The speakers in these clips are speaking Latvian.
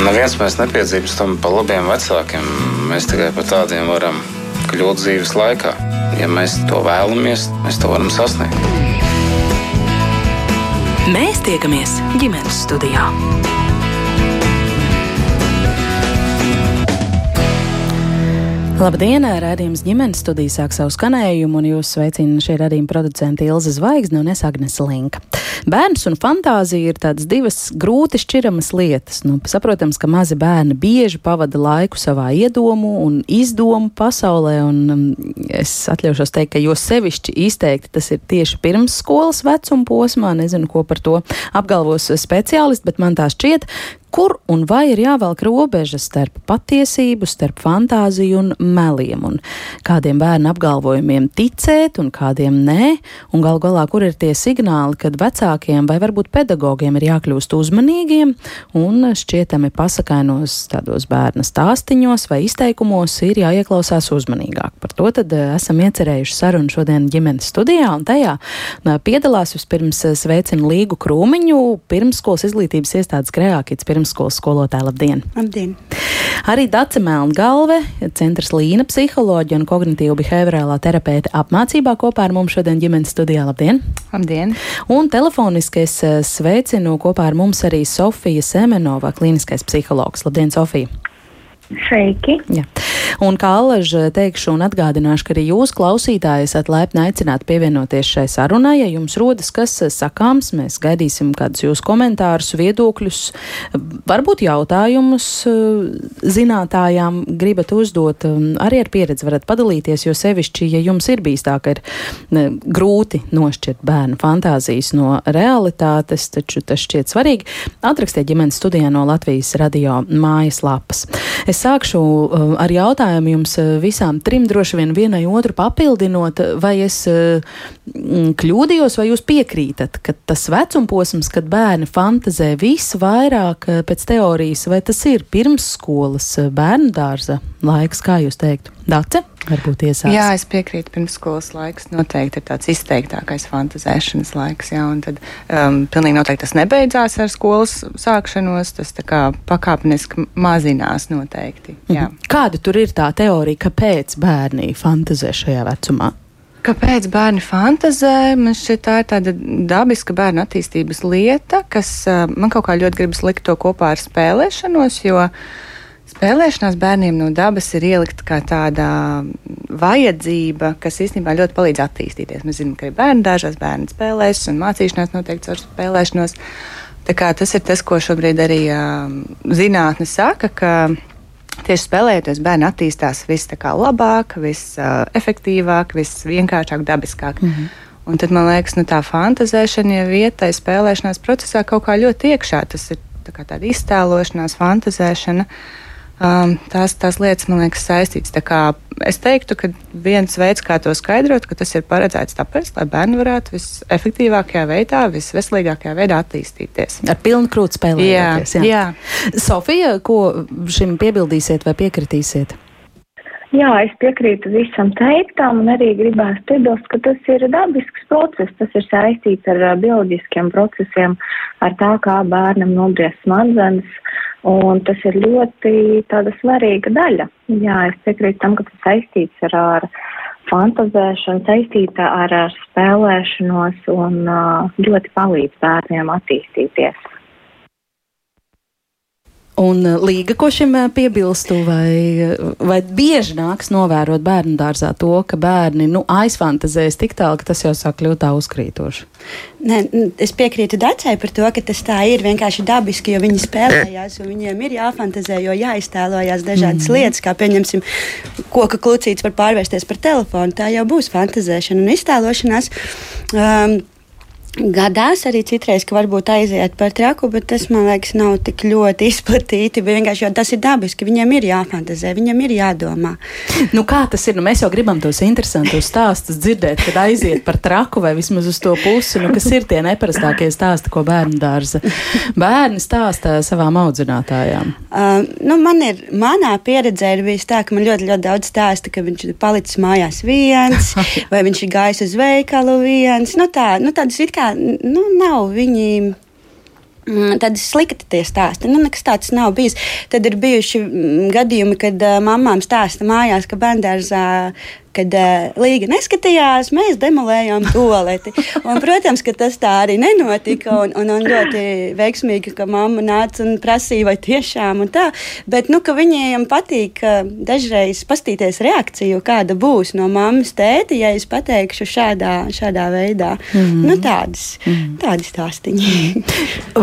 Neviens mēs nepiedzīvstam pa labiem vecākiem. Mēs tikai par tādiem varam kļūt dzīves laikā. Ja mēs to vēlamies, mēs to varam sasniegt. Mēs tiekamies ģimenes studijā. Labdien! Rādījums ģimenes studijā sāk savu skanējumu, un jūs sveicina šie radījuma producenti Ilza Zvaigzne un es Agnes Linka. Bērns un fantāzija ir tādas divas grūti šķiramas lietas. Nu, saprotams, ka mazi bērni bieži pavada laiku savā iedomu un izdomu pasaulē, un um, es atļaušos teikt, ka jo sevišķi izteikti tas ir tieši pirms skolas vecuma posmā. Nezinu, ko par to apgalvos speciālisti, bet man tā šķiet, kur un vai ir jāvelk robežas starp patiesību, starp fantāziju un meliem, un kādiem bērnu apgalvojumiem ticēt un kādiem nē, un gal galā, kur ir tie signāli, kad vecākiem vai varbūt pedagogiem ir jākļūst uzmanīgiem un šķietami pasakainos tādos bērna stāstiņos vai izteikumos ir jāieklausās uzmanīgāk. Par to tad eh, esam iecerējuši sarunu šodien ģimenes studijā, un tajā eh, piedalās vispirms eh, sveicina Līgu Krūmiņu, pirmskolas izglītības iestādes Kreākits pirmskolas skolotāja. Labdien! Labdien! Arī Dace Melngalve, centrs Līna psiholoģija un kognitīva behaviorālā terapeita apmācībā kopā ar mums šodien ģimenes studijā. Labdien! Labdien! Un telefoniski es eh, sveicinu kopā ar mums arī Sofija Semenova, klīniskais psihologs. Labdien, Sofija! Sveiki! Jā. Un kā alaži teikšu un atgādināšu, ka arī jūs, klausītāji, esat laipni aicināti pievienoties šai sarunai. Ja jums rodas kas sakāms, mēs gaidīsim kādus jūsu komentārus, viedokļus, varbūt jautājumus zinātājām gribat uzdot. Arī ar pieredzi varat padalīties, jo sevišķi, ja jums ir bijis tā, ka ir grūti nošķirt bērnu fantāzijas no realitātes, taču tas šķiet svarīgi, atrakstiet ģimenes studijā no Latvijas radio mājas lapas. Es sākšu uh, ar jautājumu jums uh, visām trim, droši vien vienai otru papildinot, vai es uh, kļūdījos, vai jūs piekrītat, ka tas vecumposms, kad bērni fantazē visvairāk pēc teorijas, vai tas ir pirmsskolas bērnu dārza laiks, kā jūs teiktu? Dace, varbūt iesākt. Jā, es piekrītu, pirmsskolas laiks noteikti ir tāds izteiktākais fantazēšanas laiks, jā, un tad um, pilnīgi noteikti tas nebeidzās ar skolas sākšanos, tas tā kā pakāpeniski mazinās noteikti, jā. Mhm. Kāda tur ir tā teorija, kāpēc bērni fantazē šajā vecumā? Kāpēc bērni fantazē? Man šķiet, tā ir tāda dabiska bērnu attīstības lieta, kas uh, man kaut kā ļoti gribas likt to kopā ar spēlēšanos, jo uh, Spēlēšanās bērniem no dabas ir ielikta kā tāda vajadzība, kas īstenībā ļoti palīdz attīstīties. Mēs zinām, ka arī bērnu dārzās bērni spēlēs un mācīšanās noteikti caur spēlēšanos. Tā kā tas ir tas, ko šobrīd arī uh, zinātne saka, ka tieši spēlējoties bērni attīstās viss labāk, viss uh, efektīvāk, viss vienkāršāk, dabiskāk. Mm -hmm. Un tad man liekas, nu, tā fantazēšana jau vietai spēlēšanās procesā kaut kā ļoti iekšā. Tas ir tā kā tāda iztēlošanās, fantazēšana. Uh, Um, tās, tās lietas, man liekas, saistītas. Es teiktu, ka viens veids, kā to skaidrot, ka tas ir paredzēts tāpēc, lai bērni varētu visefektīvākajā veidā, visveselīgākajā veidā attīstīties. Ar pilnu krūtu spēlēties. Jā, jā. jā. Sofija, ko šim piebildīsiet vai piekritīsiet? Jā, es piekrītu visam teiktam un arī gribētu piebilst, ka tas ir dabisks process, tas ir saistīts ar uh, bioloģiskiem procesiem, ar tā, kā bērnam nobriest smadzenes, Un tas ir ļoti tāda svarīga daļa. Jā, es piekrītu tam, ka tas saistīts ar, ar fantazēšanu, saistīta ar, ar spēlēšanos un ļoti palīdz bērniem attīstīties. Un uh, Līga, ko šim uh, piebilstu, vai, vai bieži nāks novērot bērnu dārzā to, ka bērni nu, aizfantazēs tik tālu, ka tas jau sāk kļūt tā uzkrītoši? Nē, es piekrītu Dacei par to, ka tas tā ir vienkārši dabiski, jo viņi spēlējās, un viņiem ir jāfantazē, jo jāiztēlojās dažādas mm. lietas, kā pieņemsim, koka klucīts var pārvērsties par telefonu. Tā jau būs fantazēšana un iztēlošanās. Um, Gadās arī citreiz, ka varbūt aiziet par traku, bet tas man liekas, nav tik ļoti izplatīti. Vienkārši tas ir dabiski. Viņam ir jāfantazē, viņam ir jādomā. Nu, kā tas ir? Nu, mēs jau gribam tos interesantus stāstus dzirdēt, kad aiziet par traku vai vismaz uz to pusi. Nu, kas ir tie neparastākie stāsti, ko bērnu dārza? Bērni stāsta savām audzinātājām. Uh, nu, man ir, manā pieredzē ir bijis tā, ka man ļoti, ļoti daudz stāsta, ka viņš ir palicis mājās viens, vai viņš ir gājis uz veikalu viens. Nu, tā, nu, tādas it kā kā nu, nav viņi. Mm, Tad slikti tie stāsti. Nu, nekas tāds nav bijis. Tad ir bijuši mm, gadījumi, kad mamām stāsta mājās, ka bērngārzā kad uh, Līga neskatījās, mēs demolējām toleti. Un, protams, ka tas tā arī nenotika. Un, un, un ļoti veiksmīgi, ka mamma nāca un prasīja, vai tiešām tā. Bet nu, viņiem patīk uh, dažreiz pastīties reakciju, kāda būs no mammas tēta, ja es pateikšu šādā, šādā veidā. Mm -hmm. nu, tādas, mm -hmm. tādas stāstiņi.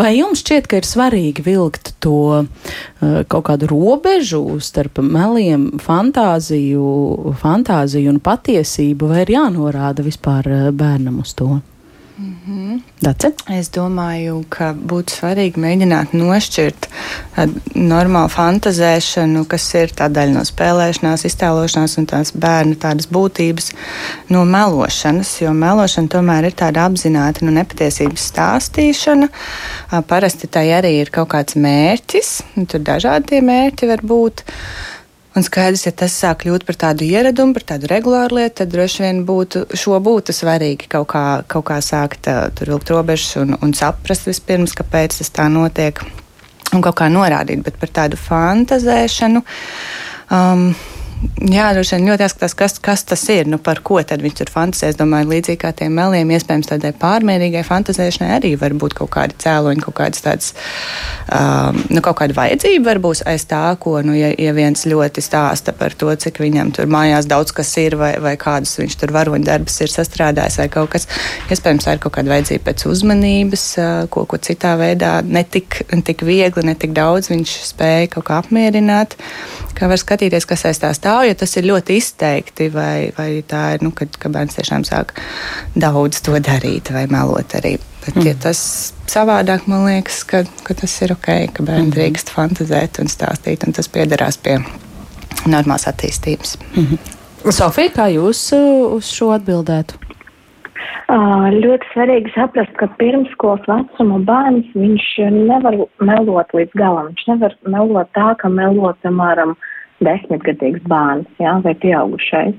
vai jums šķiet, ka ir svarīgi vilkt to uh, kaut kādu robežu starp meliem, fantāziju, fantāziju? Fantāziju un patiesību, vai ir jānorāda vispār eh, bērnam uz to? Mm -hmm. Dace? Es domāju, ka būtu svarīgi mēģināt nošķirt normālu fantazēšanu, kas ir tā daļa no spēlēšanās, iztēlošanās un tās bērnu tādas būtības, no melošanas. Jo melošana tomēr ir tāda apzināta nu, nepatiesības stāstīšana. Parasti tai arī ir kaut kāds mērķis, tur dažādi tie mērķi var būt. Un skaidrs, ja tas sāk kļūt par tādu ieradumu, par tādu regulāru lietu, tad droši vien būtu, šo būtu svarīgi kaut kā, kaut kā sākt tur vilkt robežas un, un saprast vispirms, kāpēc tas tā notiek. Un kaut kā norādīt, bet par tādu fantazēšanu. Um, Jā, droši vien ļoti jāskatās, kas, kas tas ir, nu, par ko tad viņš tur fantāzē. Es domāju, līdzīgi kā tiem meliem, iespējams, tādai pārmērīgai fantazēšanai arī var būt kaut kādi cēloņi, kaut kādas tādas, um, nu, kaut kāda vajadzība varbūt aiz tā, ko, nu, ja, ja viens ļoti stāsta par to, cik viņam tur mājās daudz kas ir, vai, vai kādus viņš tur varoņdarbus ir sastrādājis, vai kaut kas, iespējams, tā ir kaut kāda vajadzība pēc uzmanības, uh, ko, ko citā veidā netik, netik viegli, netik daudz viņš spēja kaut kā apmierināt, kā var skatīties, kas aiz tā stāv, ja tas ir ļoti izteikti, vai, vai tā ir, nu, kad, kad bērns tiešām sāk daudz to darīt vai melot arī. Bet, ja mm. tas savādāk, man liekas, ka, ka tas ir ok, ka bērni mm. drīkst fantazēt un stāstīt, un tas piederās pie normālas attīstības. Mm -hmm. Sofija, kā jūs uh, uz šo atbildētu? Ļoti svarīgi saprast, ka pirmskolas vecuma bērns viņš nevar melot līdz galam. Viņš nevar melot tā, ka melot, piemēram, uh, desmitgadīgs bērns jā, vai pieaugušais.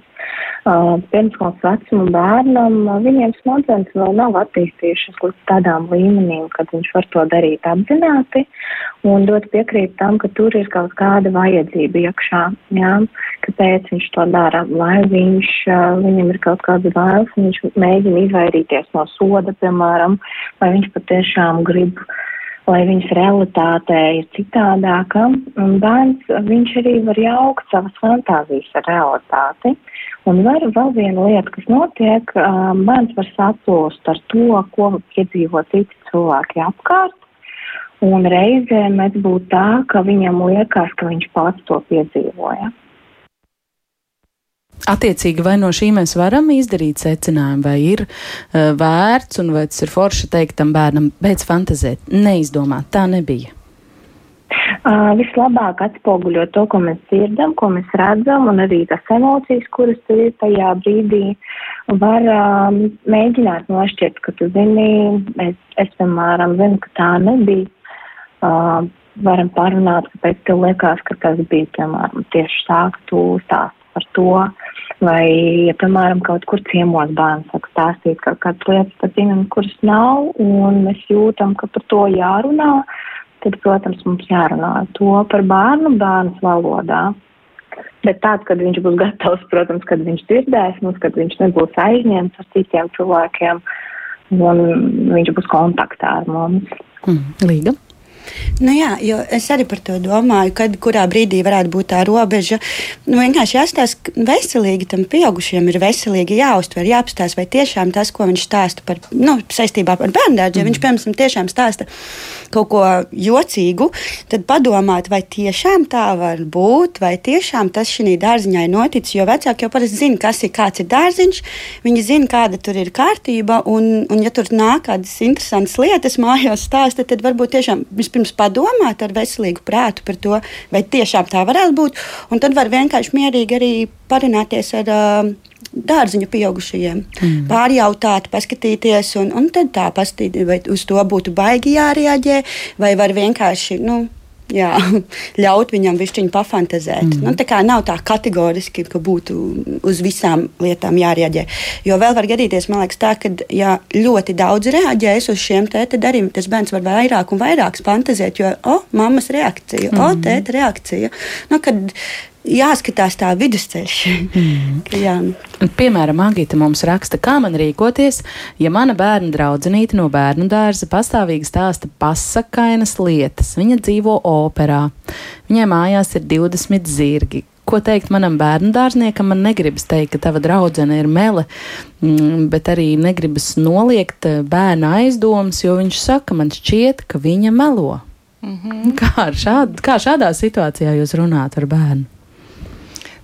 Uh, pirmskolas vecuma bērnam uh, viņiem smadzenes vēl nav attīstījušas līdz tādām līmenīm, kad viņš var to darīt apzināti un ļoti piekrīt tam, ka tur ir kaut kāda vajadzība iekšā, jā, kāpēc viņš to dara, lai viņš, uh, viņam ir kaut kāda vēlas, viņš mēģina izvairīties no soda, piemēram, vai viņš patiešām grib uh, lai viņas realitātē ir citādāka, un bērns, viņš arī var jaukt savas fantāzijas ar realitāti. Un var vēl viena lieta, kas notiek, bērns var saplūst ar to, ko piedzīvo citi cilvēki apkārt, un reizēm mēdz būt tā, ka viņam liekas, ka viņš pats to piedzīvoja. Attiecīgi, vai no šī mēs varam izdarīt secinājumu, vai ir uh, vērts un vai tas ir forši teikt tam bērnam, beidz fantazēt, neizdomāt, tā nebija. Uh, vislabāk atspoguļo to, ko mēs dzirdam, ko mēs redzam, un arī tās emocijas, kuras tur ir tajā brīdī, var um, mēģināt nošķirt, ka tu zini, es, es piemēram, zinu, ka tā nebija. Uh, varam parunāt, kāpēc tev liekas, ka tas bija, piemēram, tieši tā, ka tu stāst par to, vai, ja, piemēram, kaut kur ciemos bērns saka stāstīt kaut kādas lietas, pat zinām, kuras nav, un mēs jūtam, ka par to jārunā, tad, protams, mums jārunā to par bērnu bērnu valodā. Bet tāds, kad viņš būs gatavs, protams, kad viņš dzirdēs mums, kad viņš nebūs aizņemts ar citiem cilvēkiem, un viņš būs kontaktā ar mums. Mm, Līga. Nu jā, jo es arī par to domāju, kad kurā brīdī varētu būt tā robeža. Nu, vienkārši jāstāsta veselīgi, tam pieaugušiem ir veselīgi jāuztver, jāapstāsta, vai tiešām tas, ko viņš stāsta par, nu, saistībā ar bērndārdu, ja viņš, piemēram, tiešām stāsta kaut ko jocīgu, tad padomāt, vai tiešām tā var būt, vai tiešām tas šī dārziņā ir noticis, jo vecāki jau parasti zina, kas ir, ir dārziņš, viņi zina, kāda tur ir kārtība, un, un ja tur nāk kādas interesantas lietas mājās stāsta, tad varbūt tiešām vispirms vispirms padomāt ar veselīgu prātu par to, vai tiešām tā varētu būt. Un tad var vienkārši mierīgi arī parunāties ar. Uh, dārziņu pieaugušajiem. Mm. Pārjautāt, paskatīties, un, un tad tā paskatīties, vai uz to būtu baigi jārēģē, vai var vienkārši nu, jā, ļaut viņam višķiņu pafantazēt. Mm. Nu, tā kā nav tā kategoriski, ka būtu uz visām lietām jārēģē. Jo vēl var gadīties, man liekas, tā, ka ja ļoti daudz reaģēs uz šiem te, tad arī tas bērns var vairāk un vairāk fantazēt, jo, o, oh, mammas reakcija, mm. o, oh, tēta reakcija. Nu, kad, jāskatās tā vidusceļš. Mm. Piemēram, Agita mums raksta, kā man rīkoties, ja mana bērna draudzenīte no bērnu dārza pastāvīgi stāsta pasakainas lietas. Viņa dzīvo operā. Viņai mājās ir 20 zirgi. Ko teikt manam bērnu dārzniekam? Man negribas teikt, ka tava draudzene ir mele, mm, bet arī negribas noliegt eh, bērna aizdomas, jo viņš saka, man šķiet, ka viņa melo. Mm -hmm. kā, šād, kā šādā situācijā jūs runājat ar bērnu?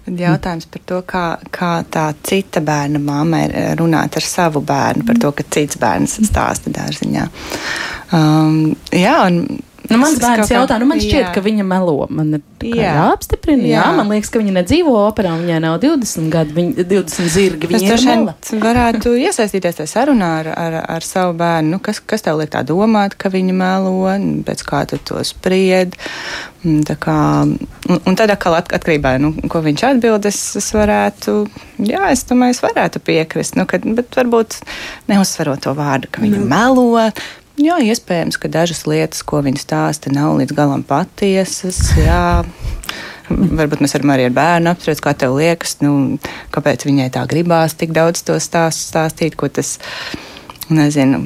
Tad jautājums par to, kā, kā tā cita bērna mamma ir eh, runāt ar savu bērnu par to, ka cits bērns stāsta dārziņā. Um, jā, un Nu, mans bērns jautā, nu, man šķiet, jā. ka viņa melo. Man ir jāapstiprina. Jā. jā, man liekas, ka viņa nedzīvo operā, viņai nav 20 gadi, viņa 20 zirgi. Viņa ir varētu iesaistīties tajā sarunā ar, ar, ar savu bērnu. Nu, kas, kas tev liek tā domāt, ka viņa melo, pēc kā tu to spried? Tā kā, un, un tad atkal at, atkarībā, nu, ko viņš atbild, es, es varētu, jā, es domāju, es varētu piekrist, nu, kad, bet varbūt neuzsverot to vārdu, ka viņa mm. melo, Jā, iespējams, ka dažas lietas, ko viņi stāsta, nav līdz galam patiesas. Jā. Varbūt mēs varam arī ar bērnu apspriest, kā tev liekas, nu, kāpēc viņai tā gribās tik daudz to stāst, stāstīt, ko tas, nezinu,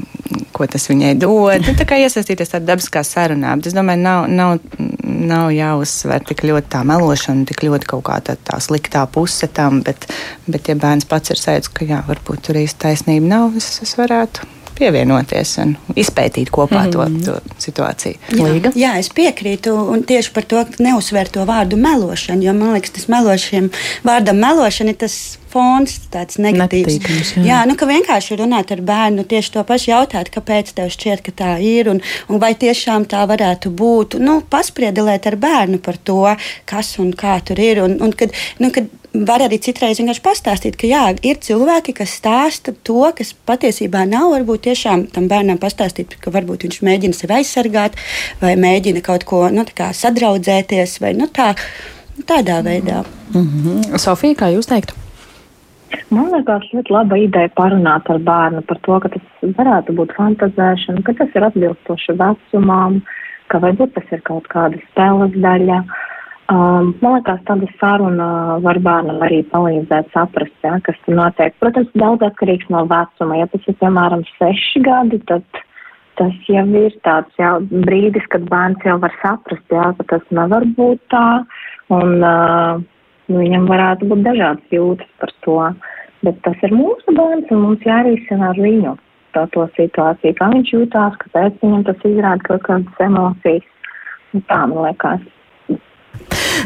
ko tas viņai dod. Nu, tā kā iesaistīties tādā dabiskā sarunā, bet es domāju, nav, nav, nav jāuzsver tik ļoti tā melošana, tik ļoti kaut kā tā, tā sliktā puse tam, bet, bet ja bērns pats ir sajūts, ka jā, varbūt tur īsti taisnība nav, es, es varētu pievienoties un izpētīt kopā mm -hmm. to, to situāciju. Jā, jā, es piekrītu, un tieši par to neuzsver to vārdu melošana, jo man liekas, tas melošiem vārdam melošana ir tas fons, tāds negatīvs. Nepatīkams, jā, jā nu, ka vienkārši runāt ar bērnu, tieši to pašu jautāt, kāpēc tev šķiet, ka tā ir, un, un vai tiešām tā varētu būt. Nu, paspriedelēt ar bērnu par to, kas un kā tur ir. Un, un kad, nu, kad var arī citreiz vienkārši pastāstīt, ka jā, ir cilvēki, kas stāsta to, kas patiesībā nav. Varbūt tiešām tam bērnam pastāstīt, ka varbūt viņš mēģina sevi aizsargāt, vai mēģina kaut ko nu, sadraudzēties, vai nu, tā, tādā veidā. Mm -hmm. Sofija, kā jūs teiktu? Man liekas, ļoti laba ideja parunāt ar bērnu par to, ka tas varētu būt fantazēšana, ka tas ir atbilstoši vecumam, ka varbūt tas ir kaut kāda spēles daļa. Uh, Um, man liekas, tāda saruna var bērnam arī palīdzēt saprast, ja, kas tur notiek. Protams, daudz atkarīgs no vecuma. Ja tas ir, piemēram, seši gadi, tad tas jau ir tāds jau brīdis, kad bērns jau var saprast, ja, ka tas nevar būt tā, un uh, viņam varētu būt dažādas jūtas par to. Bet tas ir mūsu bērns, un mums jārīsina ar viņu to, to situāciju, kā viņš jūtās, kāpēc viņam tas izrāda kaut kādas emocijas. Un tā, man liekas.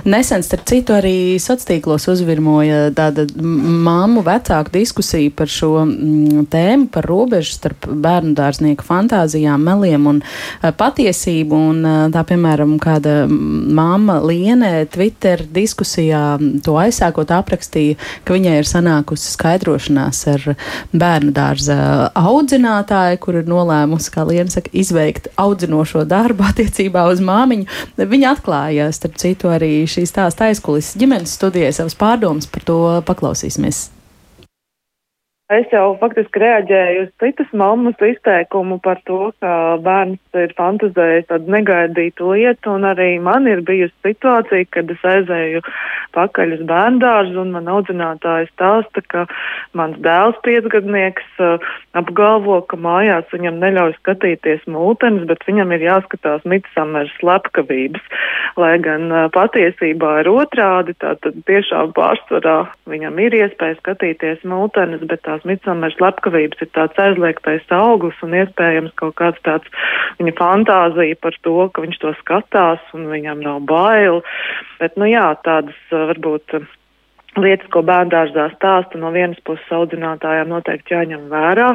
Nesen, starp citu, arī sociālos tīklos uzvirmoja tāda māmu vecāku diskusija par šo tēmu, par robežu starp bērnu dārznieku fantāzijām, meliem un patiesību. Un, tā, piemēram, kāda māma Liene Twitter diskusijā to aizsākot aprakstīja, ka viņai ir sanākusi skaidrošanās ar bērnu dārza audzinātāju, kur ir nolēmusi, kā Liene saka, izveikt audzinošo darbu attiecībā uz māmiņu. Viņa atklāja, starp citu, arī šī stāsta aizkulisēs ģimenes studijai savas pārdomas par to paklausīsimies. Es jau faktiski reaģēju uz citas mammas izteikumu par to, ka bērns ir fantazējis tādu negaidītu lietu, un arī man ir bijusi situācija, kad es aizēju pakaļ uz bērndārzu, un man audzinātājs stāsta, ka mans dēls piecgadnieks apgalvo, ka mājās viņam neļauj skatīties mūtenes, bet viņam ir jāskatās midsamers slepkavības, lai gan patiesībā ir otrādi, tātad tiešām pārsvarā viņam ir iespēja skatīties mūtenes, bet tās tās midsommers slepkavības ir tāds aizliegtais auglis un iespējams kaut kāds tāds viņa fantāzija par to, ka viņš to skatās un viņam nav bail. Bet, nu jā, tādas varbūt lietas, ko bērndārzā stāsta, no vienas puses audzinātājām noteikti jāņem vērā,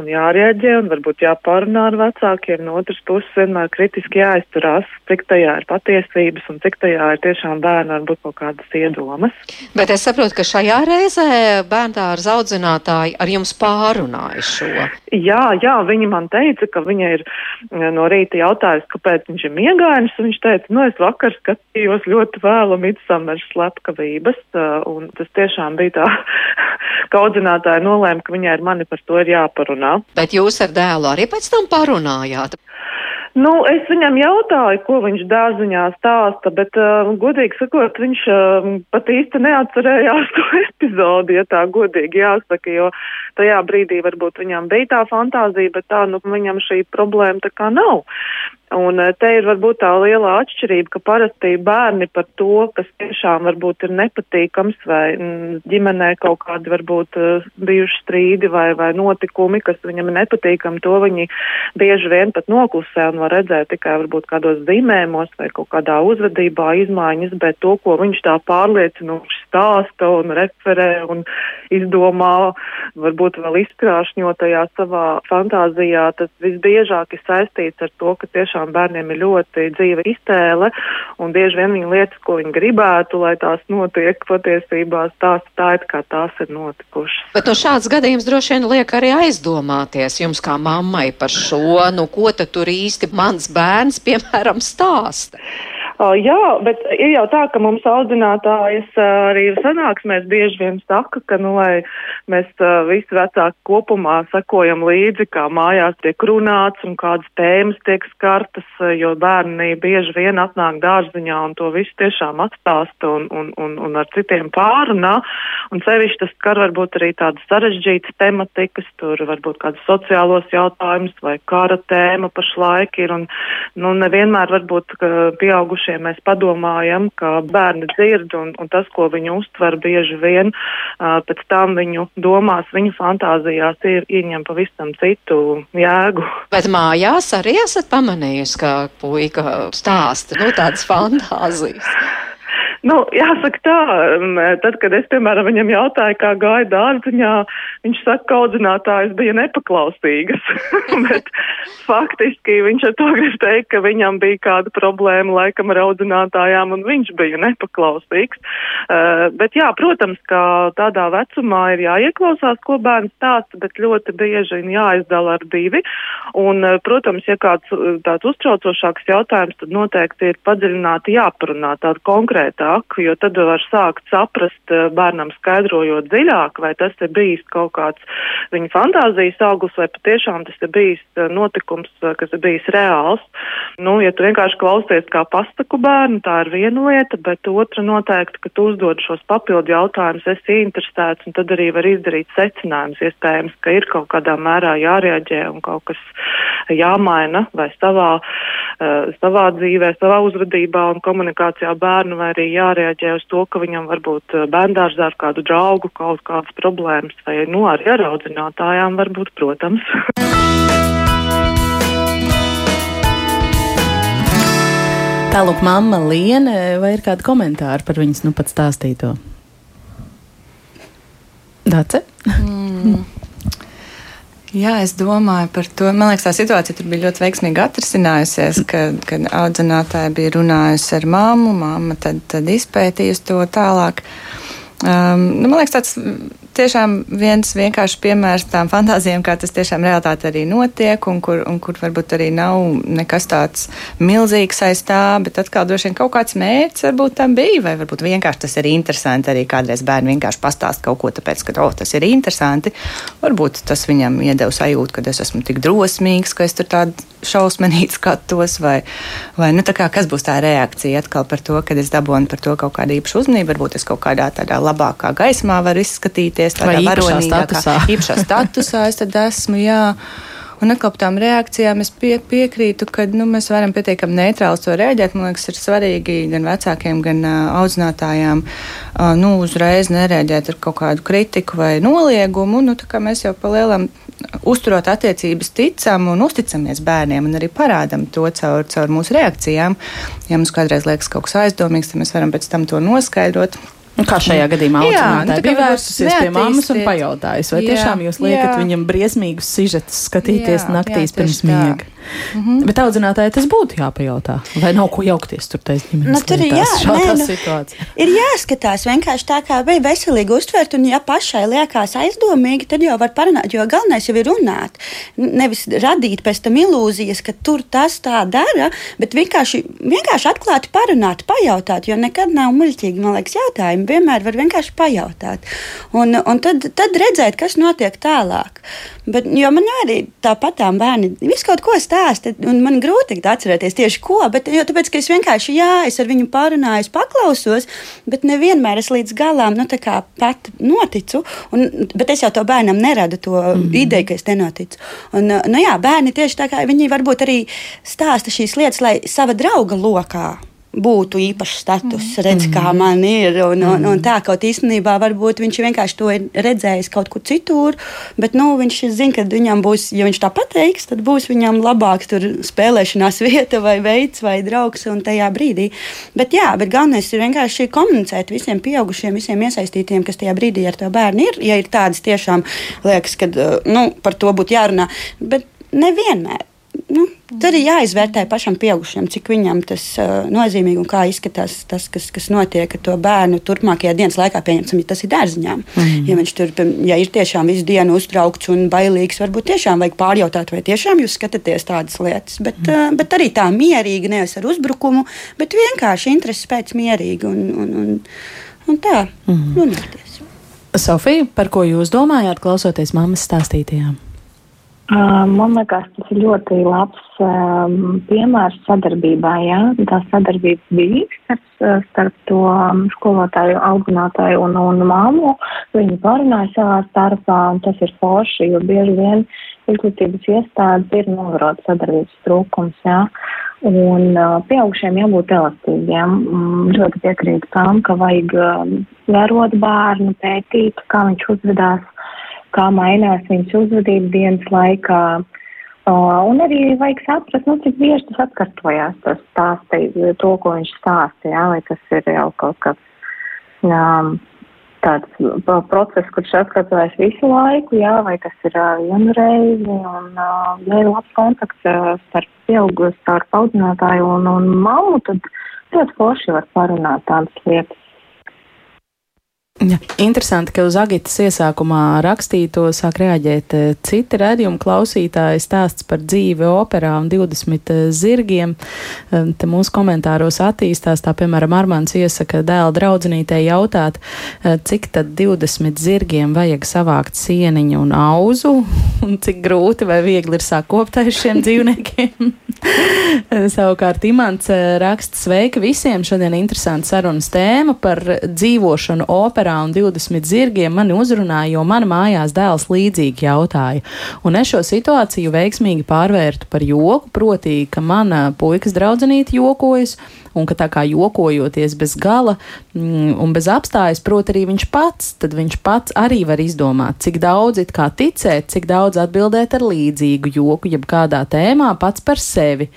un jārēģē, un varbūt jāpārunā ar vecākiem. No otras puses, vienmēr kritiski jāizturās, cik tajā ir patiesības un cik tajā ir tiešām bērni varbūt kaut kādas iedomas. Bet es saprotu, ka šajā reizē bērndārza audzinātāji ar jums pārunāja šo. Jā, jā, viņi man teica, ka viņa ir eh, no rīta jautājusi, kāpēc viņš ir miegainis. Viņš teica, nu es vakar skatījos ļoti vēlu midsamers slepkavības, uh, un tas tiešām bija tā, ka audzinātāji nolēma, ka viņai ar mani par to ir jāparunā. Bet jūs ar dēlu arī pēc tam parunājāt? Nu, es viņam jautāju, ko viņš dārziņā stāsta, bet, uh, godīgi sakot, viņš uh, pat īsti neatcerējās to epizodi, ja tā godīgi jāsaka, jo tajā brīdī varbūt viņam bija tā fantāzija, bet tā, nu, viņam šī problēma tā kā nav. Un eh, te ir varbūt tā liela atšķirība, ka parasti bērni par to, kas tiešām varbūt ir nepatīkams vai mm, ģimenē kaut kādi varbūt uh, bijuši strīdi vai, vai notikumi, kas viņam ir nepatīkami, to viņi bieži vien pat noklusē un var redzēt tikai varbūt kādos zīmējumos vai kaut kādā uzvedībā izmaiņas, bet to, ko viņš tā pārliecinoši stāsta un referē un izdomā, varbūt vēl izkrāšņotajā savā fantāzijā, tas visbiežāk ir saistīts ar to, ka tiešām tiešām bērniem ir ļoti dzīva iztēle, un bieži vien viņi lietas, ko viņi gribētu, lai tās notiek patiesībā, tās tā it kā tās ir notikušas. Bet no šāds gadījums droši vien liek arī aizdomāties jums kā mammai par šo, nu ko tad tur īsti mans bērns, piemēram, stāsta. Uh, jā, bet ir jau tā, ka mums audzinātājas uh, arī sanāksmēs bieži vien saka, ka, nu, lai mēs uh, visi vecāki kopumā sekojam līdzi, kā mājās tiek runāts un kādas tēmas tiek skartas, jo bērni bieži vien atnāk dārziņā un to visu tiešām atstāsta un, un, un, un ar citiem pārunā. Un sevišķi tas skar varbūt arī tādas sarežģītas tematikas, tur varbūt kādus sociālos jautājumus vai kara tēma pašlaik ir. Un, nu, nevienmēr varbūt pieauguši pieaugušie mēs padomājam, ka bērni dzird un, un tas, ko viņi uztver bieži vien, pēc tam viņu domās, viņu fantāzijās ir ieņem pavisam citu jēgu. Bet mājās arī esat pamanījusi, ka puika stāsta, nu, tādas fantāzijas. Nu, jāsaka tā, tad, kad es, piemēram, viņam jautāju, kā gāja dārziņā, viņš saka, ka audzinātājs bija nepaklausīgas. Bet faktiski viņš ar to grib teikt, ka viņam bija kāda problēma laikam ar audzinātājām, un viņš bija nepaklausīgs. Uh, bet jā, protams, ka tādā vecumā ir jāieklausās, ko bērns stāsta, bet ļoti bieži ir jāizdala ar divi. Un, uh, protams, ja kāds tāds uztraucošāks jautājums, tad noteikti ir padziļināti jāparunā tādu konkrētā dziļāk, jo tad var sākt saprast eh, bērnam skaidrojot dziļāk, vai tas ir bijis kaut kāds viņa fantāzijas auglis, vai patiešām tas ir bijis eh, notikums, eh, kas ir bijis reāls. Nu, ja tu vienkārši klausies kā pastaku bērnu, tā ir viena lieta, bet otra noteikti, ka tu uzdod šos papildu jautājumus, esi interesēts, un tad arī var izdarīt secinājumus. Iespējams, ka ir kaut kādā mērā jārēģē un kaut kas jāmaina vai savā, uh, savā dzīvē, savā uzvedībā un komunikācijā bērnu vai arī jā jārēģē uz to, ka viņam varbūt eh, bērndārzā ar kādu draugu kaut kādas problēmas, vai nu arī ar audzinātājām varbūt, protams. Tālāk, mamma Liene, vai ir kādi komentāri par viņas nu pat stāstīto? Dace? Mm. Jā, es domāju par to. Man liekas, tā situācija tur bija ļoti veiksmīgi atrisinājusies, kad, kad audzinātāja bija runājusi ar māmu, māma tad, tad izpētījusi to tālāk. Um, nu, man liekas, tas tiešām viens vienkāršs piemērs tām fantāzijām, kā tas tiešām realitāte arī notiek, un kur, un kur varbūt arī nav nekas tāds milzīgs aiz tā, bet atkal droši vien kaut kāds mērķis varbūt tam bija, vai varbūt vienkārši tas ir interesanti arī kādreiz bērni vienkārši pastāst kaut ko, tāpēc, ka, oh, tas ir interesanti. Varbūt tas viņam iedeva sajūtu, ka es esmu tik drosmīgs, ka es tur tādu šausmīgi skatos, vai, vai nu, kā, kas būs tā reakcija atkal par to, kad es dabūnu par to kaut kādu īpašu uzmanību, varbūt es kaut kādā tādā labākā gaismā varu izskatīties, tādā varonīgākā, īpašā statusā es tad esmu, jā. Un par tām reakcijām es pie, piekrītu, ka nu, mēs varam pietiekami neitrāli to rēģēt. Man liekas, ir svarīgi gan vecākiem, gan uh, audzinātājām uh, nu, uzreiz nereaģēt ar kaut kādu kritiku vai noliegumu. Nu, mēs jau pa lielam uzturot attiecības, ticam un uzticamies bērniem un arī parādam to caur, caur mūsu reakcijām. Ja mums kādreiz liekas kaut kas aizdomīgs, tad mēs varam pēc tam to noskaidrot. Kā šajā gadījumā Jā, nu, audzinātāja bija vērsusies pie mammas un pajautājusi, vai Jā, tiešām jūs liekat jā. viņam briesmīgus sižetus skatīties Jā, naktīs jā, pirms tieši tā. Miega? Bet audzinātāji tas būtu jāpajautā. Vai nav ko jaukties tur taisa ģimenes Nu, tur jā, nē, nu, situācijā? Ir jāskatās vienkārši tā, kā bija veselīgi uztvert, un ja pašai liekas aizdomīgi, tad jau var parunāt, jo galvenais jau ir runāt. Nevis radīt pēc tam ilūzijas, ka tur tas tā dara, bet vienkārši, vienkārši atklāti parunāt, pajautāt, jo nekad nav muļķīgi, man liekas, jautājumi. Vienmēr var vienkārši pajautāt. Un, un tad, tad redzēt, kas notiek tālāk. Bet, jo man arī tāpat tām bērni visu kaut ko stāsta, un man grūti atcerēties tieši ko, bet jo tāpēc, ka es vienkārši, jā, es ar viņu pārunāju, paklausos, bet nevienmēr es līdz galam, nu, tā kā pat noticu, un, bet es jau to bērnam neradu to mm. ideju, ka es nenoticu. Un, nu jā, bērni tieši tā kā viņi varbūt arī stāsta šīs lietas, lai sava drauga lokā būtu īpašs status, mm. redz, kā man ir. Un, un, un tā kaut īstenībā varbūt viņš vienkārši to ir redzējis kaut kur citur, bet nu, viņš zina, ka viņam būs, ja viņš tā pateiks, tad būs viņam labāks tur spēlēšanās vieta vai veids vai draugs un tajā brīdī. Bet jā, bet galvenais ir vienkārši komunicēt visiem pieaugušiem, visiem iesaistītiem, kas tajā brīdī ar to bērnu ir. Ja ir tādas tiešām liekas, ka nu, par to būtu jārunā, bet nevienmēr. Nu, tad ir jāizvērtē pašam pieaugušam, cik viņam tas uh, nozīmīgi un kā izskatās tas, kas, kas notiek ar to bērnu turpmākajā dienas laikā. Pieņemsim, ja tas ir dārziņā. Mm. Ja viņš tur ja ir tiešām visu dienu uztraukts un bailīgs, varbūt tiešām vajag pārjautāt, vai tiešām jūs skatāties tādas lietas. Bet, mm. uh, bet arī tā mierīgi, nevis ar uzbrukumu, bet vienkārši intereses pēc mierīgi un, un, un, un tā mm. runāties. Sofija, par ko jūs domājāt, klausoties mammas stāstītajām? Man liekas, tas ir ļoti labs um, piemērs sadarbībai. Ja? Tā sadarbība bija starp, starp to skolotāju, audzinātāju un, un māmu. Viņi parunāja savā starpā, un tas ir forši, jo bieži vien izglītības iestādes ir novērot sadarbības trūkums. Ja? Un uh, pieaugušiem jābūt elastīgiem. Mm, ļoti piekrītu tam, ka vajag vērot bērnu, pētīt, kā viņš uzvedās kā mainās viņas uzvedība dienas laikā. Un arī vajag saprast, nu, cik bieži tas atkārtojās, tas stāstī, to, ko viņš stāsta, jā, vai tas ir jau kaut kāds um, tāds process, kurš atkārtojas visu laiku, jā, vai tas ir uh, vienu reizi, un, uh, ja ir labs kontakts uh, starp pieaugušo, starp audzinātāju un, un mammu, tad ļoti forši var parunāt tādas lietas. Ja. Interesanti, ka uz Agitas iesākumā rakstīto sāk reaģēt eh, citi redzējumi klausītāji stāsts par dzīvi operā un 20 eh, zirgiem. Eh, Te mūsu komentāros attīstās, tā piemēram, Armāns iesaka dēla draudzenītē jautāt, cik tad 20 zirgiem vajag savākt sieniņu un auzu, un cik grūti vai viegli ir sākt kopt aiz šiem dzīvniekiem. Savukārt Imants raksta sveika visiem. Šodien interesanta sarunas tēma par dzīvošanu operā un 20 zirgiem mani uzrunāja, jo man mājās dēls līdzīgi jautāja. Un es šo situāciju veiksmīgi pārvērtu par joku, proti, ka mana puikas draudzenīte jokojas un ka tā kā jokojoties bez gala mm, un bez apstājas, prot arī viņš pats, tad viņš pats arī var izdomāt, cik daudz it kā ticēt, cik daudz atbildēt ar līdzīgu joku, jeb kādā tēmā pats par sevi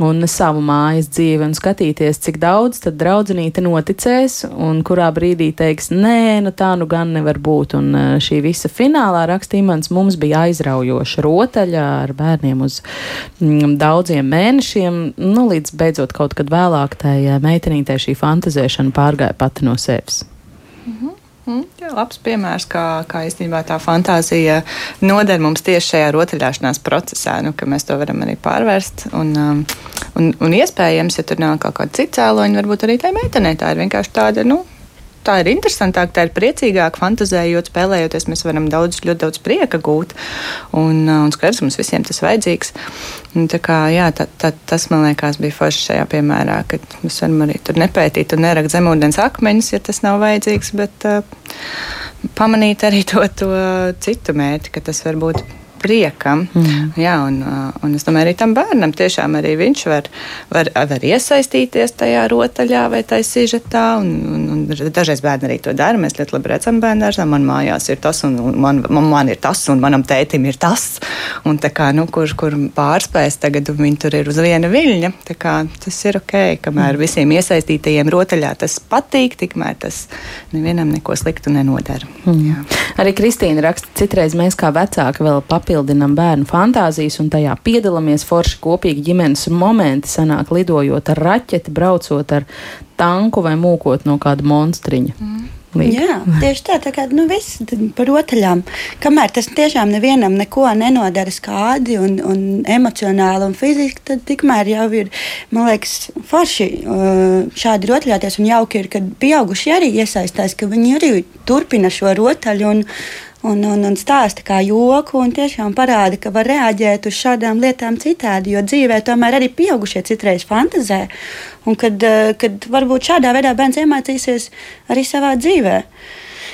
un savu mājas dzīvi un skatīties, cik daudz tad draudzenīte noticēs un kurā brīdī teiks, nē, nu tā nu gan nevar būt. Un eh, šī visa finālā rakstīmans mums bija aizraujoša rotaļa ar bērniem uz mm, daudziem mēnešiem, nu līdz beidzot kaut kad vēlāk tai eh, meitenītei šī fantazēšana pārgāja pati no sevis. Mm, jā, labs piemērs, kā, kā īstenībā tā fantāzija noder mums tieši šajā rotaļāšanās procesā, nu, ka mēs to varam arī pārvērst. Un, um, un, un iespējams, ja tur nav kaut kāda cita cēloņa, varbūt arī tai meitenei tā ir vienkārši tāda. Nu, Tā ir interesantāka, tā ir priecīgāka, fantāzējot, spēlējoties. Mēs varam daudz, ļoti daudz prieka gūt. Un, uh, un skaidrs, mums visiem tas vajadzīgs. Un, tā kā, jā, tā, tā, tas man liekas bija forši šajā piemērā, ka mēs varam arī tur nepētīt un nerakt zemūdens akmeņus, ja tas nav vajadzīgs. Bet, uh, pamanīt arī to, to citu mērķi, ka tas var būt priekam. Mm. Jā, un, un es domāju, arī tam bērnam tiešām arī viņš var, var, var iesaistīties tajā rotaļā vai tajā sižetā. Un, un, un dažreiz bērni arī to dara. Mēs ļoti labi redzam bērnu dārzā. Man mājās ir tas, un, man, man, man ir tas, un manam tētim ir tas. Un tā kā, nu, kur, kur pārspējas tagad, un viņi tur ir uz viena viļņa. Tā kā tas ir ok, kamēr mm. visiem iesaistītajiem rotaļā tas patīk, tikmēr tas nevienam neko sliktu nenodara. Mm. Jā. Arī Kristīna raksta, citreiz mēs kā vecāki vēl papildinam bērnu fantāzijas un tajā piedalāmies forši kopīgi ģimenes momenti, sanāk lidojot ar raķeti, braucot ar tanku vai mūkot no kāda monstriņa. Mm. Līga. Jā, tieši tā, tā kā nu, viss par rotaļām. Kamēr tas tiešām nevienam neko nenodara skādi un, un emocionāli un fiziski, tad tikmēr jau ir, man liekas, forši šādi rotaļāties un jauki ir, kad pieauguši arī iesaistās, ka viņi arī turpina šo rotaļu. Un, un, un, un stāsta kā joku, un tiešām parāda, ka var reaģēt uz šādām lietām citādi. Jo dzīvē tomēr arī pieaugušie citreiz fantazē, un kad, eh, kad varbūt šādā veidā bērns iemācīsies arī savā dzīvē.